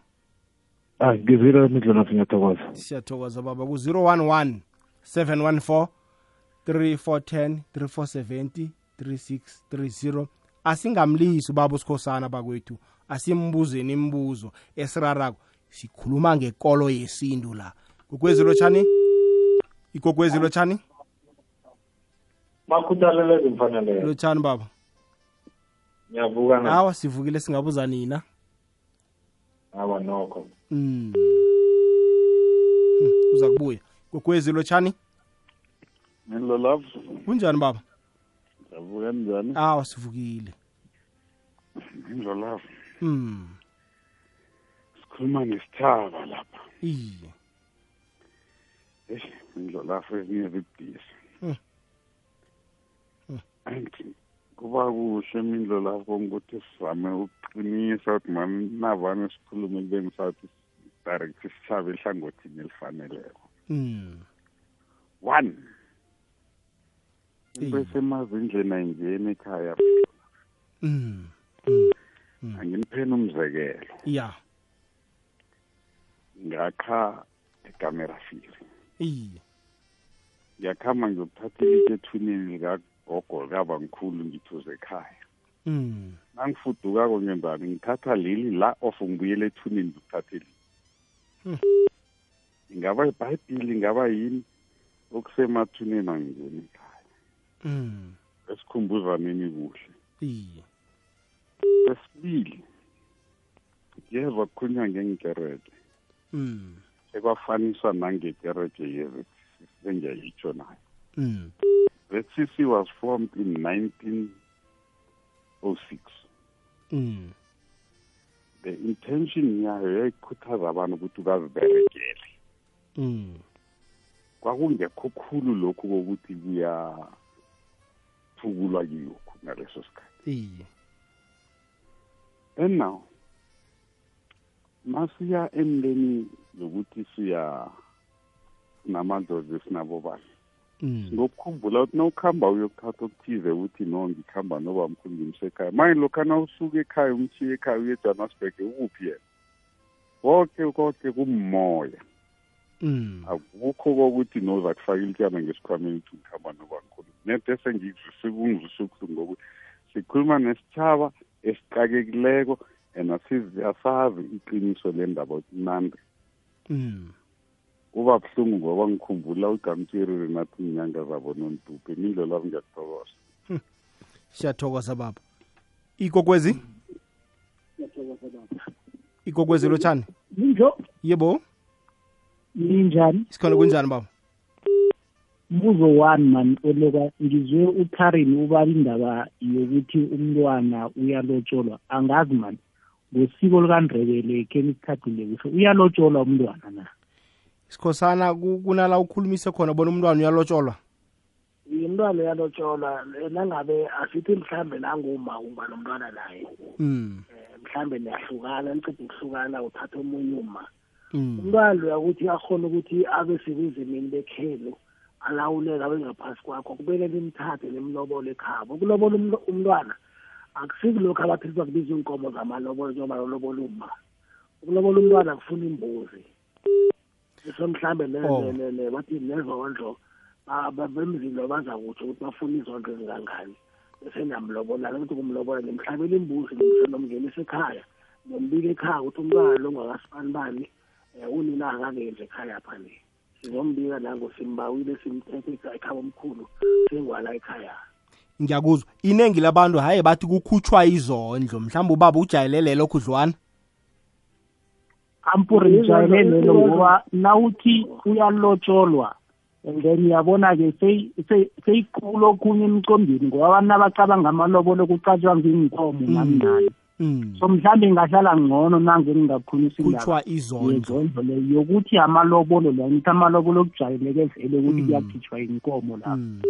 Ah ngizwile imindlela lapho ngiyathokoza. Siyathokoza baba. Ku-011 714 3410 3470 3630 asingamlisi ubaba usikhosana bakwethu. Asimbuzeni imibuzo esirarako. Sikhuluma ngekolo yesintu la. Kokwezi lotshani ikokwezi lotshani bakhuthalele ezimfaneleyo lotshani baba. Ngiyavuka na? Awa sivukile singabuza nina. Awa nokho. Mm. Hmm, uza kubuya. Kokwezi lotshani ngilo love? Kunjani baba? Ngiyavuka njani? Awa sivukile. Ngilo love? Mm. sikhuluma nesithaba lapha. Iye. Eish ngilo love ezinye zibhisi Hmm. Hmm. anti kuba kuhle mindlo lapho ukuthi sizame ukuqinisa ukuthi mani navane sikhulume kubeni sathi direct sithabe ehlangothini elifaneleko mm. one into Iye. esemazindleni ayingeni ekhaya Mm. Mm. anginipheni umzekelo ya ngakha ekamerafiri iye ngiyakhamba ngiyokuthatha ilitshe ethuneni likagogo likaba ngikhulu ngithuze ekhaya mm. nangifudukako ngenzani ngithatha leli la of ngibuyela ethuneni ngikuthathe li Hmm. ingaba ibhayibhili ingaba yini okusemathuneni angingeni ekhaya Mm. esikhumbuzaneni kuhle iye sesibili ngiyeva kukhulunywa ngengerede mm. ekwafaniswa nangekerede yezi engiyayitsho nayo Mm. The CC was formed in 1906. Mm. The intention yayo yayikhuthaza abantu ukuthi baziberegele. Mm. Kwakungekho khulu lokhu kokuthi kuyathukulwa kilokhu ngaleso sikhathi. iye And now, masiya emnteni zokuthi siya namadlozi sinabobani. Ngokukhumbula ukuthi nawukuhamba uyokuthatha okuthize ukuthi no ngikhamba noba mkhulu ngimse ekhaya. Manje lokhu nawusuka ekhaya umshiye ekhaya uye ejohannesburg ukuphi yena? Konke konke kummoya. Mm. akukho kokuthi noza kufaka ilityana ngesikhwameni ukuthi ngikhamba noba mkhulu. Nede sengizwise kungizwise ubuhlungu ngokuthi sikhuluma nesitshaba esixakekileko and asazi iqiniso lendaba ukuthi nande. Mm. Kuba buhlungu ngoba ngikhumbula ugamtsherire nathi inyanga zabo nontuphe nilo lami ngiyakuthokoza siyathokoza baba. Ikokwezi? Ikokwezi lotshani ninjo yebo. Ninjani sikhona kunjani baba? Mbuzo one man oloka ngizwe ukarin ubala indaba yokuthi umntwana uyalotsholwa angazi mani ngosiko likandrebele khe nisithathile kuhle uyalotsholwa umntwana na? Sikhosana ku- kunala ukhulumise khona bona umntwana uyalotsholwa? Umntwana uyalotsholwa. Nangabe asithi mhlambe nanguma uma nomntwana naye. Eh, mhlambe niyahlukana niceda ukuhlukana uthatha omunye uma Mm. umntwana loya ukuthi akhona ukuthi abe sebuzimini bekhelu alawuleka abe ngaphasi kwakho. Kumele nimthathe nimlobole ekhabo. Ukulobola umntwana akusikulokhu abathi bakubiza iinkomo zamalobolo njengoba lolobola uma ukulobola umntwana kufuna imbuzi. So mhlambe ne- Oh. bathi nezondlo ba- ba- bemzini lo baza kutsho ukuthi bafuna izondlo ezingangani. Bese niyamlobolana ukuthi kumlobola nimhlabela imbuzi nomngenisa ekhaya nombika ekhaya ukuthi umntwana lo ngakasibani bani um unina akakenze ekhaya phane sizombika nango simbawile simthethe ekhaya omkhulu sengwala ekhaya. Ngiyakuzwa. Iningi labantu haye bathi kukhutshwa izondlo. Mhlawumbe ubaba ujayelele lokhu dlwana ampuri ngijwayele lelo ngoba nawuthi uyalotsholwa and then uyabona-ke seyikhulu okhunye emcombeni ngoba abantu abacabanga amalobolo kucatshwa nginkomo namnani mm. so mhlawumbe ngahlala ngcono nange ngingakhulisa indaba khutshwa izondlo yezondlo leyo yokuthi amalobolo la ngithi amalobolo okujwayeleke vele ukuthi Mm. kuyakhitshwa inkomo la Mm.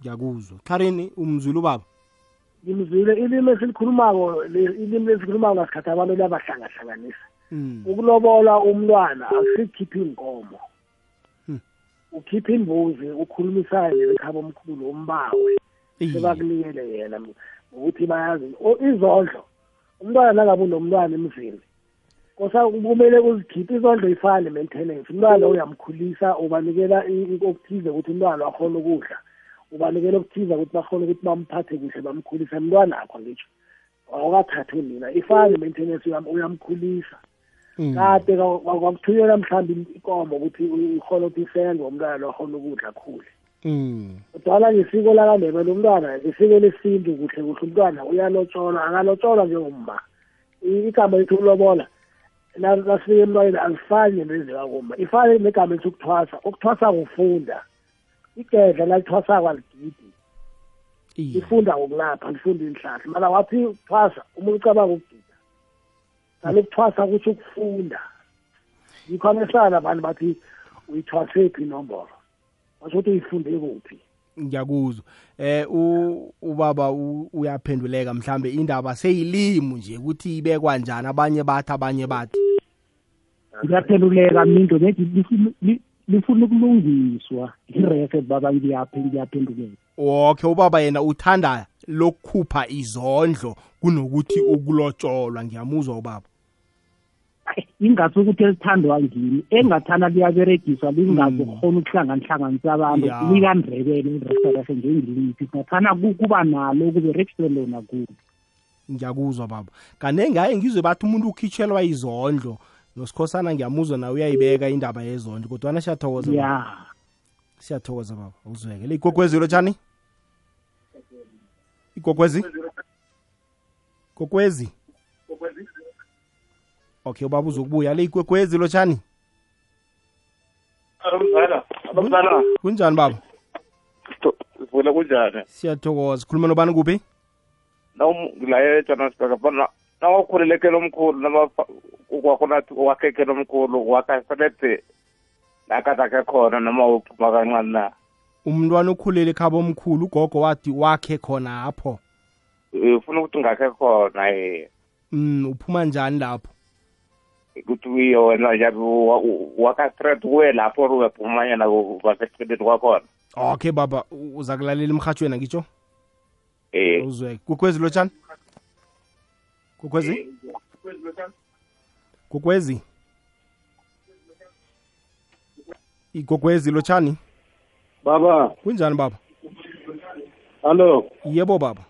ngiyakuzwa kharini umzulu ubaba ngimzwile ilimi esilikhulumako le- ilimi lesikhulumako ngasikhathi abantu liyabahlangahlanganisa mm. Ukulobola umntwana akusikhipha inkomo. Hmm. ukhipha imbuzi ukhulumisane nekhaba omkhulu umbawe sebakunikele yena ngokuthi bayazi O- izondlo. Umntwana nangabe unomntwana emzini kosa kumele uzikhiphe izondlo ifana ne-maintenance umntwana uyamkhulisa ubanikela okuthize ukuthi umntwana akhona ukudla. Ubanikela okuthize ukuthi bakhona ukuthi bamuphathe kuhle bamkhulise. Mntwana akho ngitsho awukathathi unina ifana ne-maintenance uyam- uyamkhulisa. Kade kwa- kwa- kwakuthunyelwa mhlawumbe ikomo ukuthi ikhona ukuthi isengwe umntwana lo akhona ukudla khule Mm. kodwana ngesiko lakandebele umntwana ngesiko lesintu kuhle kuhle. Umntwana uyalotsholwa akalotsholwa njengomma. Igama lethu ulobola na- nasifika emntwaneni alifani nezikakuma ifane negama lethu ukuthwasa. Ukuthwasa kufunda. Igedla nalithwasako aligidi. Lifunda ngokulapha lifunda inhlahla mara wathi ukuthwasa umuntu ucabanga ukugida. Kanti ukuthwasa kutsho ukufunda. Yikho amesana abantu bathi uyithwasephi inomboro? Basho ukuthi uyifunde kuphi? Ngiyakuzwa. Eh u- ubaba u- uyaphenduleka mhlambe indaba seyilimu nje ukuthi ibekwa njani abanye bathi abanye bathi. Ngiyaphenduleka mindo nethi lifuna- li- lifuna ukulungiswa. Irefe baba ngiyaphe ngiyaphenduleka. Okay ubaba yena uthanda lokukhupha izondlo kunokuthi ukulotsholwa ngiyamuzwa ubaba ingasi ukuthi elithandwa ngini engathanda liyaberegiswa lingazi Mm. khona ukuhlanganihlanganisa abantu Ya. likandrebele ireferefe njengiliphi singathanda ku- kuba nalo kuberegiswe lona kubi ngiyakuzwa baba. Kanenge haye ngizwe bathi umuntu ukhitshelwa izondlo nosikhosana ngiyamuzwa nawe uyayibeka indaba yezondlo kodwana siyathokoza baba. ya. Siyathokoza baba. Uzwekele. Igogwezi lotshani igogwezi gogwezi okay ubaba uzokubuya. Le igogwezi lotshani Abazala, abazala, kunjani baba? Sivule kunjani? siyathokoza. Khuluma nobani kuphi? Nawumlaye Johannesburg bana nawakhulelekela omkhulu nama kwakho nathi wakhekela omkhulu wakafelete nakatake khona noma uphuma kancane na? Umntwana okhulele ekhaba omkhulu ugogo wathi wakhe khona apho. Ufuna ukuthi ngakhe khona eh mm uphuma njani lapho? Ukuthi uye wena njabi wakastret kuwe lapho uyaphuma yena baseceleni kwakhona okay baba uza kulalela emhatshweni ngitsho eh. Uzwe kukwezi lotshani kukwezi? Kukwezi? Igogwezi lotshani baba. Kunjani baba? Hallo yebo baba.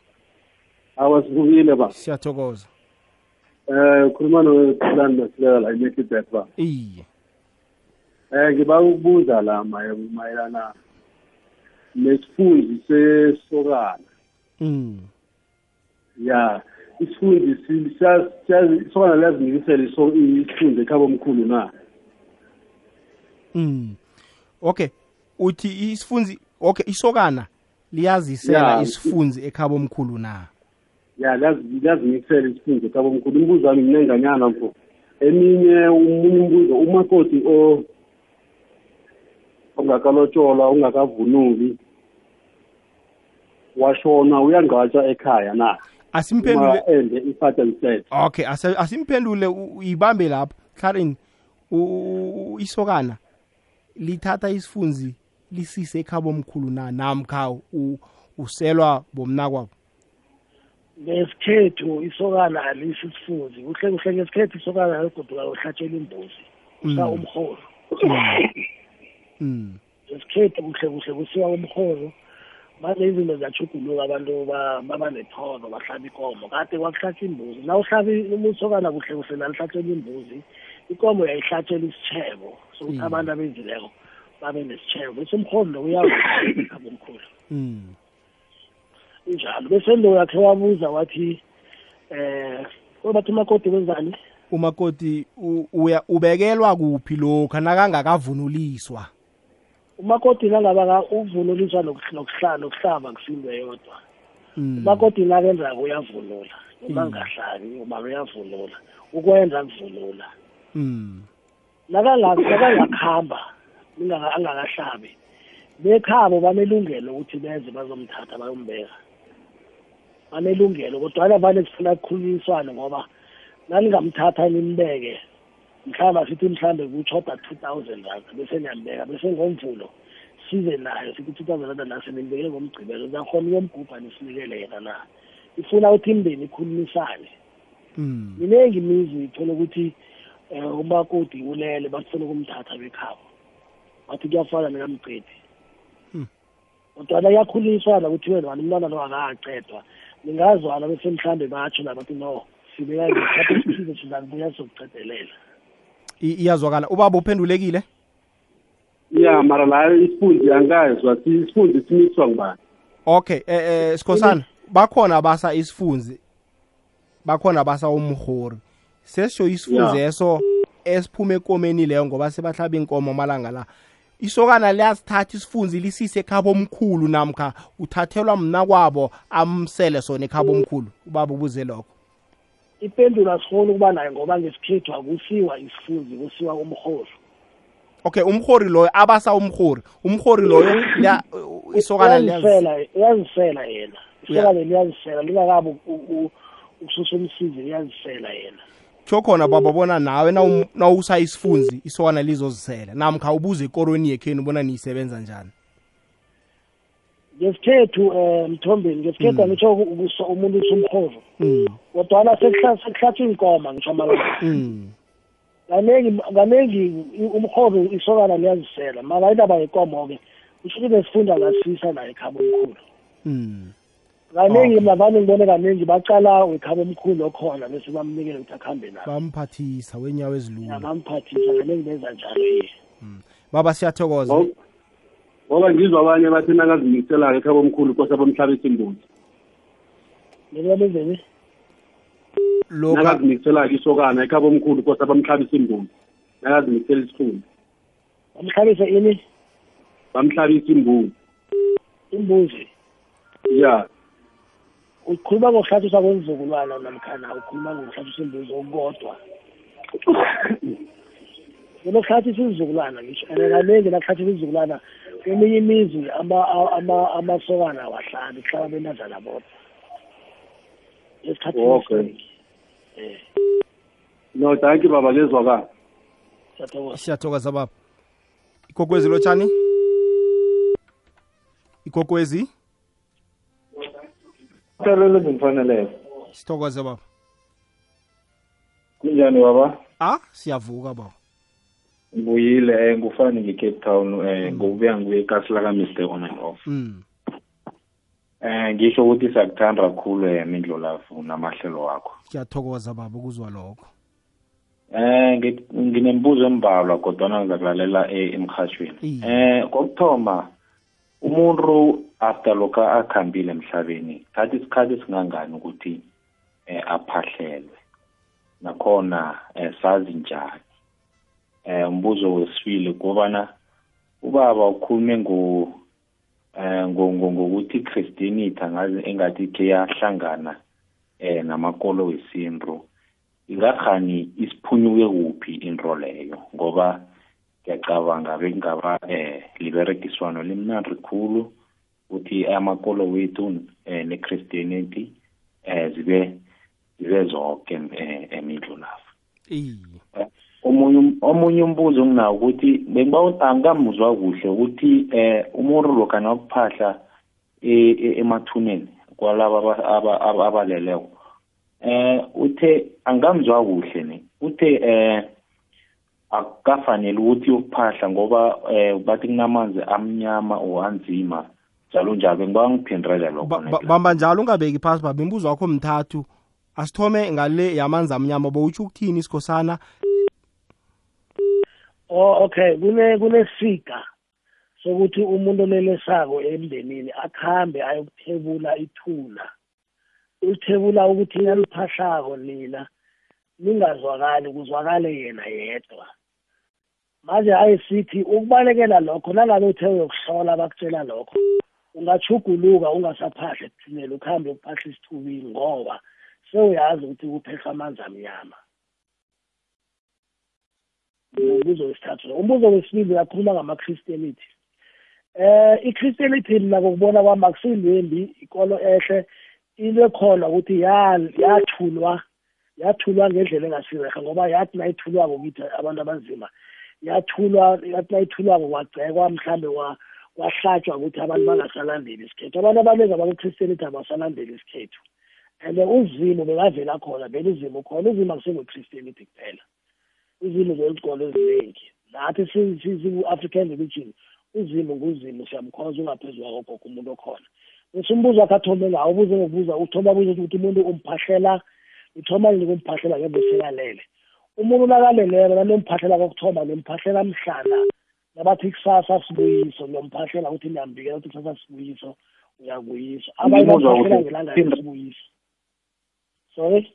Awasivukile ba siyathokoza eh ukhuluma nothulani masilela la eMekibet ba iye. Eh ngiba ukubuza la maye- mayelana nesifundi sesokana. Mm. Ya isifundi si- siya- siya- isokana liyazinikisela iso- isifundi ekhaba omkhulu na? Mm. Okay uthi isifunzi okay isokana liyazisela Ya. isifunzi ekhabo omkhulu na? Ya liyazi- liyazinikisela isifungo sabomkhulu umbuzo wami mnenganyana mfo. Eminye omunye umbuzo umakoti o ongakalotsholwa ungakavunuki washona uyangatsha ekhaya na? Asimphendule uma ende i-father and set okay ase- asimphendule u- uyibambe lapho. Karen u- u- isokana lithatha isifunzi lisise ekhabo omkhulu na? Namkha u- uselwa bomnakwabo? Ngesikhethu isokana alisi isifunzi kuhle kuhle ngesikhethu isokana aligoduka uhlatshela imbuzi usa Mm. umholo mm. ngesikhethu kuhle kuhle kusiwa umholo manje izinto ziyachuguluka abantu ba- baba nethono bahlaba ikomo kade kwakuhlatshwa imbuzi na uhlaba usokana kuhle kuhle nalihlatshela imbuzi ikomo yayihlatshela isitshebo sokuthi Mm. abantu abenzileko babe nesitshebo bese umholo lo uyawukhaba omkhulu Mm. Injalo. Bese lo yakhe wabuza wathi eh bathi umakoti wenzani? Umakoti u- uya ubekelwa kuphi lokha nakangakavunuliswa umakoti nangaba uvunuliswa nokuhlala nokuhlaba kusinto yodwa Mm. umakoti nakenzako uyavunula. Uma Mm. ngahlali uma uyavunula. Ukwenza kuvunula Mm. nakanga- nakangakhamba ningaka- angakahlabi bekhabo banelungelo ukuthi beze bazomthatha bayombeka. Banelungelo kodwana vane sifuna kukhulunyiswane ngoba naningamthatha nimbeke. Mhlawumbe sithi mhlawumbe kutshoda two thousand rand bese niyambeka bese ngomvulo size nayo sithi two thousand rand nase nimbekele ngomgcibelo niyakhona uyomgubha nisinikele yena na? Ifuna ukuthi imndeni ikhulumisane. Mm. miningi imizi ithola ukuthi um umakoti ulele bafuna ukumthatha bekhabo. Bathi kuyafana nekamcedi Hmm. kodwana kuyakhuliswana ukuthi wena wani umntwana lo akakacedwa ningazwana bese mhlambe batsho la bathi no esithize sizakubuya sizokucedelela I- iyazwakala. Ubaba uphendulekile? Ya mara la isifunzi angazwa si- isifunzi simiswa ngubani. Okay eh eh sikhosana bakhona abasa isifunzi bakhona abasa umhori sesisho isifunzi eso esiphume ekomeni leyo ngoba sebahlaba inkomo amalanga la. Isokana liyasithatha isifunzi lisise ekhabo omkhulu namkha uthathelwa mna kwabo amsele sona ekhabo omkhulu ubaba ubuze lokho. Ipendulo asikhoni ukuba nayo ngoba ngesikhethu akusiwa isifunzi kusiwa umholo okay umhori loyo abasa umhori umhori loyo liya- isokana liyazi uyazisela uyazisela yena. Uya- isokana liyazisela lingakabi ukususa umsizi liyazisela yena. Tsho khona baba bona nawe nawum- nawusa isifunzi isokana lizozisela. Namkha ubuze ekorweni yekhenu bona niyisebenza njani. Ngesikhethu um mthombeni ngesikhethu angitsho ukusa- umuntu usumholo mm. kodwana sekuhla- sekuhlatshwa iinkoma ngisho amalanga Mm. kaningi kaningi i- umholo isokana liyazisela. Mara indaba yekomo-ke kusho ukuthi besifunda ngasisa la ekhaba omkhulu Mm. kaningi mavane ngibone kaningi bacala wekhaba omkhulu okhona bese bamnikele ukuthi akuhambe nayo bamphathisa wenyawo ezilula. Bamphathisa kaningi benza njalo ye. Baba siyathokoza. Ngoba- ngoba ngizwa abanye bathi nakazimiselayo ekhaba omkhulu kose bamhlabisa imbuzi nina benzeni lokha nakazimiselayo isokana ekhaba omkhulu kose bamhlabisa imbuzi nakazimisela isifunzi bamhlabise ini? Bamhlabisa imbuzi imbuzi. Ya. Ukhuluma ngokuhlathiswa kwezizukulwana namkhana ukhuluma ngokuhlathisa imbuzi okukodwa kunokuhlathisa izizukulwana ngisho and kaningi nakuhlathisa izizukulwana kweminye imizi ama- ama- amasokana wahlali kuhlala bentazana bodwa. Esikhathini Okay. esiningi. Um no danki baba. Lezwakala siyathokoza. Siyathokoza baba. Ikokwezi lotshani ikokwezi Uhlelo lezimfaneleko. sithokoze baba Kunjani baba? ah siyavuka baba Ngibuyile eh ngufani nge-Cape Town eh ngokubuya ngibuye ekasila ka-Mr. on and off. mm. Eh ngisho ukuthi siyakuthanda kakhulu eh Mindlolavu namahlelo wakho. siyathokoza baba ukuzwa lokho Eh ngi- nginembuzo embalwa kodwa ngizakulalela eh, emhathweni. Iye. Eh kokuthoma umuntu after lokha akhambile emhlabeni thatha isikhathi esingangani ukuthi eh aphahlelwe. Nakhona eh sazi njani. Eh umbuzo wesibili kobana ubaba ukhulume ngo eh ngokuthi Christianity angazi engathi ke yahlangana eh namakolo wesintu ingakhani isiphunyuke kuphi into leyo ngoba ngiyacabanga bekungaba eh liberekiswano limnandi khulu ukuthi amakolo wethu eh ne-christianity eh zibe zibe zonke eh emidlo lapha. Iye omunye omunye umbuzo nginawo ukuthi bengiba angikamuzwa kuhle ukuthi eh umuntu lokha nakuphahla emathuneni kwalaba abaleleko eh uthe angamzwa kuhle ne uthe eh akukafanele ukuthi uyokuphahla ngoba eh bathi kunamanzi amnyama or anzima. Njalo njalo bengiba ngiphendrele lokho bamba njalo ungabeki phasi baba imbuzo wakho mthathu. Asithome ngale yamanzi amnyama bowutsho ukuthini isikhosana? Oh okay. Kune kunesiga sokuthi umuntu olelesako emndenini akhambe ayokuthebula ithuna. Ulithebula ukuthi naliphahlako nina ningazwakali kuzwakale yena yedwa. Manje ayesithi ukubalekela lokho nangabe uthe uyokuhlola bakutshela lokho. Ungachuguluka ungasaphahla ekuthuneni ukuhambe ukuphahla isithubini ngoba sewuyazi ukuthi kuphehla amanzi amnyama. Umbuzo wesithathu umbuzo wesibili uyakhuluma ngama-christianity eh i-christianity mina kokubona kwami akusiyindwembi ikolo ehle into ekhona ukuthi yathulwa yathulwa ngendlela engasireha ngoba yathi nayithulwako kithi abantu abanzima yathulwa yathi nayithulwako kwagcekwa mhlambe kwahlatshwa ukuthi abantu bangasalandeli isikhethu. Abantu abaningi abakukristianity abasalandeli isikhethu. And uzimo bekavela khona vele uzimo khona. Uzimo akusengwe-christianity kuphela. Uzimo zezikolo eziningi. Nathi siku-african religion uzimo nguzimo siyamkhoza ungaphezu kwako gogo umuntu okhona. Bese umbuzo wakhe athome ngawo ubuze ngokubuza uthoma buze ukuthi umuntu umphahlela uthoma nini kumphahlela ngembe sekalele umuntu nakaleleko nanomphahlela kokuthoma nomphahlela mhlana nabathi kusasa sibuyiso nomphahlela ukuthi niyambikela ukuthi kusasa sibuyiso uyabuyiswa abanye ngelanga lesibuyiso. Sorry?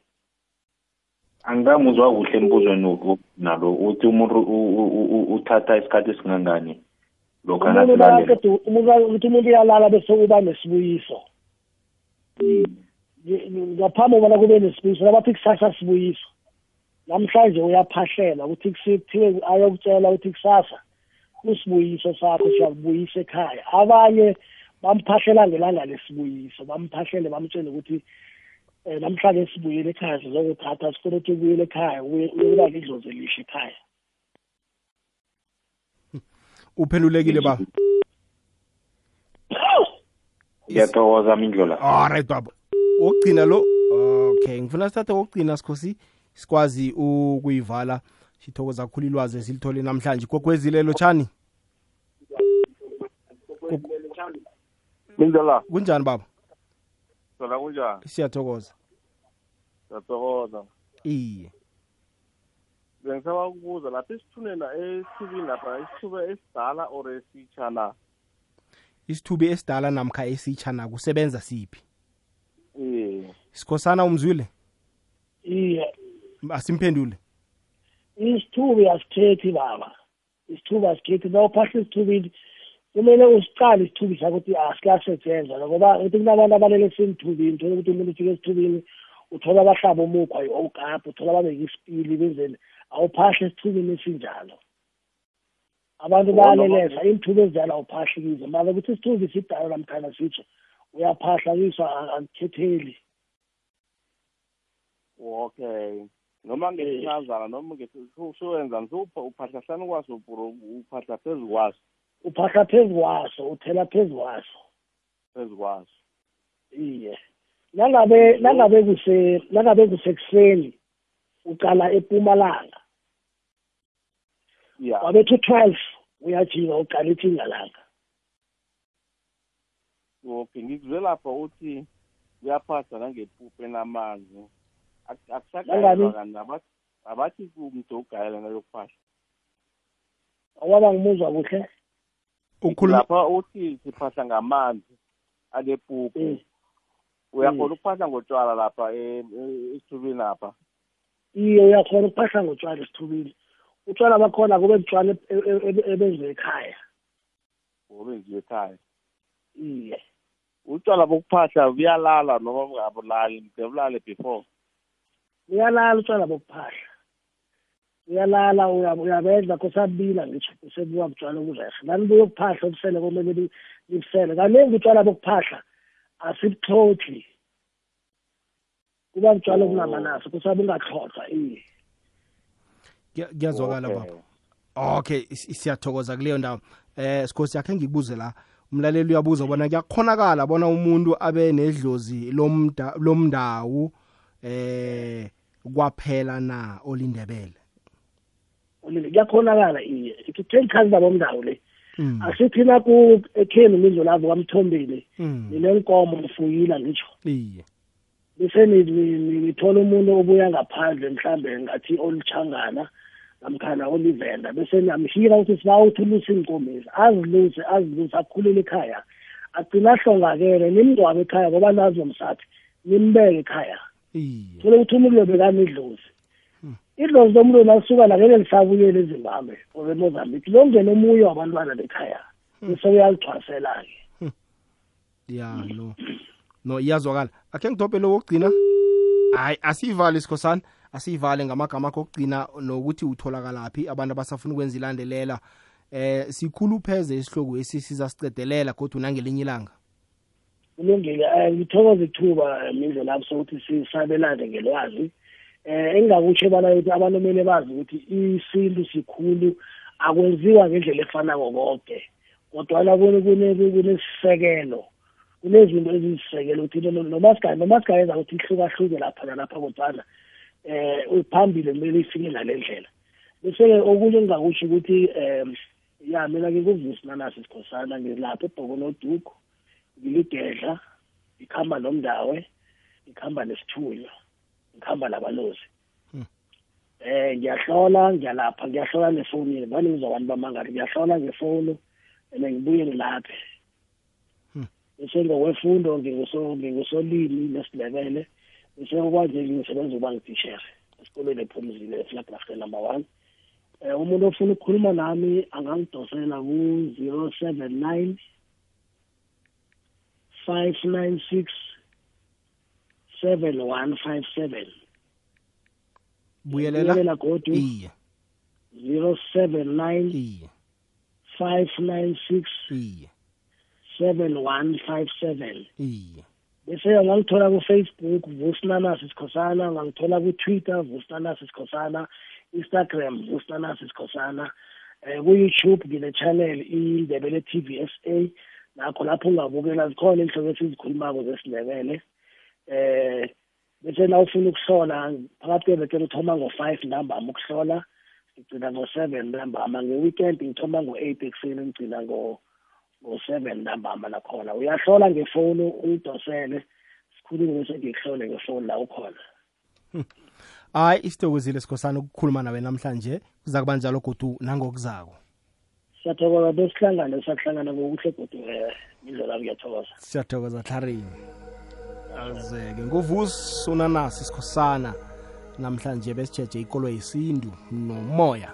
Angikamuzwa kuhle embuzweni nalo uthi umuntu uthatha isikhathi esingangani umuntu ukuthi umuntu uyalala bese uba nesibuyiso. Ngaphambi kobana kube nesibuyiso nabathi kusasa sibuyiso namhlanje uyaphahlela ukuthi kuthiwe ayokutshela ukuthi kusasa. Kusibuyiso sakho siyakubuyisa ekhaya. Abanye bamphahlela ngelanga lesibuyiso bamphahlele bamtshele ukuthi um namhlanje sibuyele ekhaya sizokuthatha sifuna ukuthi ubuyele ekhaya uyokuba lidlozi elihle ekhaya. Uphelulekile ba? Ngiyathokoza mindlola alright baba. Wokugcina lo? Okay ngifuna sithathe wokugcina sikhosi sikwazi ukuyivala. Sithokoza kakhulu ilwazi esilithole namhlanje. Kokwezile lotshani mindlela kunjani baba? Sona kunjani? Siyathokoza. Siyathokoza. Iye. Bengisaba ukubuza lapha esithunena esithubini lapha isithuba esidala or esitsha na? Isithubi esidala namkha esitsha na kusebenza siphi? Iye. Sikhosana umzwile? Iye. Asimphendule. Isithubi asikhethi baba. Isithubi asikhethi nawuphahla esithubini kumele usicale isithubi sakho ukuthi asikasetshenzwa ngoba uthi kunabantu abalele semthubini thola ukuthi umuntu ufike esithubini uthola abahlaba umukhwa owugabha uthola babeka isipili benzeni awuphahla esithubini esinjalo abantu bayalelesa iinthubi ezinjalo awuphahli kizo mara ukuthi isithubi sidala namkhana sitsho uyaphahla kiso akukhetheli okay noma ngesincazana noma sowenzani uphahla hlanu kwaso uphahla phezu kwaso. Uphahla phezu kwaso uthela phezu kwaso. Phezu kwaso. Iye. Nangabe nangabe kuse nangabe kusekuseni uqala epumalanga ya. Wabethu 12 uyajika uqala ithingalanga okay ngikuzwe lapha uthi kuyaphahla nangepuphu enamanzi. Akusagayelwa abathi kumntu ugayela nayokuphahla awaba ngimuzwa kuhle? Lapha uthi siphahla ngamanzi anepuphu uyakhona ukuphahla ngotshwala lapha esithubini lapha? Iye uyakhona ukuphahla ngotshwala esithubini utshwala bakhona kube butshwala ebenziwe ekhaya. Obenziwe ekhaya. Iye. Utshwala bokuphahla buyalala noma bungabulali mde bulale before? Uyalala utshwala bokuphahla. Uyalala uya- uyabedla kosabila ngitsho kusebuka butshwala oburehe lani buyokuphahla obusele komele li- libusele kaningi utshwala bokuphahla asibuxoxi kuba butshwala obunamanaso kusabe ungaxoxa iye. Kuya- kuyazwakala baba. Okay is- siyathokoza kuleyo ndawo. Eh sikhosi yakhe ngikubuze la. Umlaleli uyabuza bona kuyakhonakala bona umuntu abe nedlozi lomda lomndawu eh kwaphela na olindebele? Kuyakhonakala iye. Itheni khazi zabo mndawo le. Mm. asithina ku ekheni mindlo lavo kamthombeni Mm. ninenkomo mfuyila ngitsho. Iye. Bese ni- ni- ni- nithola umuntu obuya ngaphandle mhlambe ngathi olutshangana namkhana olivenda. Bese niyamhira ukuthi siba uthuluse iinkomezi aziluse aziluse akhulele ekhaya. Agcina ahlongakele nimngcwabe ekhaya ngoba nazomsathi nimbeke ekhaya. Thole ukuthi umuntu lo bekanidlozi idlozi. Lomuntu nasuka la ngeke lisabuyele ezimbabwe or emozambique longene omunye wabantwana bekhaya bese uyalithwasela-ke ya no no iyazwakala. Akhe ngidobhe lo wokugcina? Hayi asiyivale sikhosana. Asiyivale ngamagama akho okugcina nokuthi utholakalaphi abantu abasafuna ukwenza ilandelela. Eh sikhulupheze isihloko esi sizasicedelela kodwa nangelinye ilanga. Kulungile um ngithokoza ithuba mindlo lapho sokuthi sisabelane ngelwazi. Eh engingakutsho bana ukuthi abantu kumele bazi ukuthi isintu sikhulu akwenziwa ngendlela efanako konke kodwana kunesisekelo kunezinto ezisisekelo ukuthi noma sigaye noma sigayeza ukuthi ihlukahluke lapha nalapha kodwana eh phambili kumele ifike ngale ndlela. Bese-ke okunye engingakutsho ukuthi um ya mina ngikuvusi nanasi isikhosana ngilapha ebhokonoduku ngiligedla ngikhamba nomndawe ngikhamba nesithunywa ngikhamba nabalozi eh ngiyahlola ngiyalapha ngiyahlola nefonini vane ngizwa abantu bamangari ngiyahlola ngefoni and ngibuye ngilaphe. Bese ngokwefundo nginguso- ngingusolimi nesindebele bese kwanje ngisebenza ukuba ngititshere esikolweni ephumzile eflagrafte number one. Um umuntu ofuna ukukhuluma nami angangidosela ku-zero seven nine five nine six seven one five seven. Buyelela godu iye. zero seven nine iye. five nine six iye. seven one five seven. Iye. Bese ungangithola ku-facebook vusinanasi sikhosana ungangithola ku-twitter vusinanasi sikhosana instagram vusinanasi sikhosana um ku-youtube ngine-channel indebele t v s a nakho lapho ungabukela zikhona inhlobo esizikhulumako zesindebele. Eh bese na ufuna ukuhlola phakathi kwevekele uthoma ngo-five ntambama ukuhlola ngigcina ngo-seven ntambama nge-weekend ngithoma ngo-eight ekuseni ngigcina ngo- ngo-seven ntambama nakhona. Uyahlola ngefoni uyidosele sikhulume bese ngikuhlole ngefoni la ukhona. Hayi isithokozile sikhosana ukukhuluma nawe namhlanje. Kuza kuba njalo godu nangokuzako. Siyathokoza besihlangane sakuhlangana ngokuhle godu um indlela kuyathokoza siyathokoza hlarini azeke nguvusi unanasi sikhosana namhlanje besijeje ikolo yesintu nomoya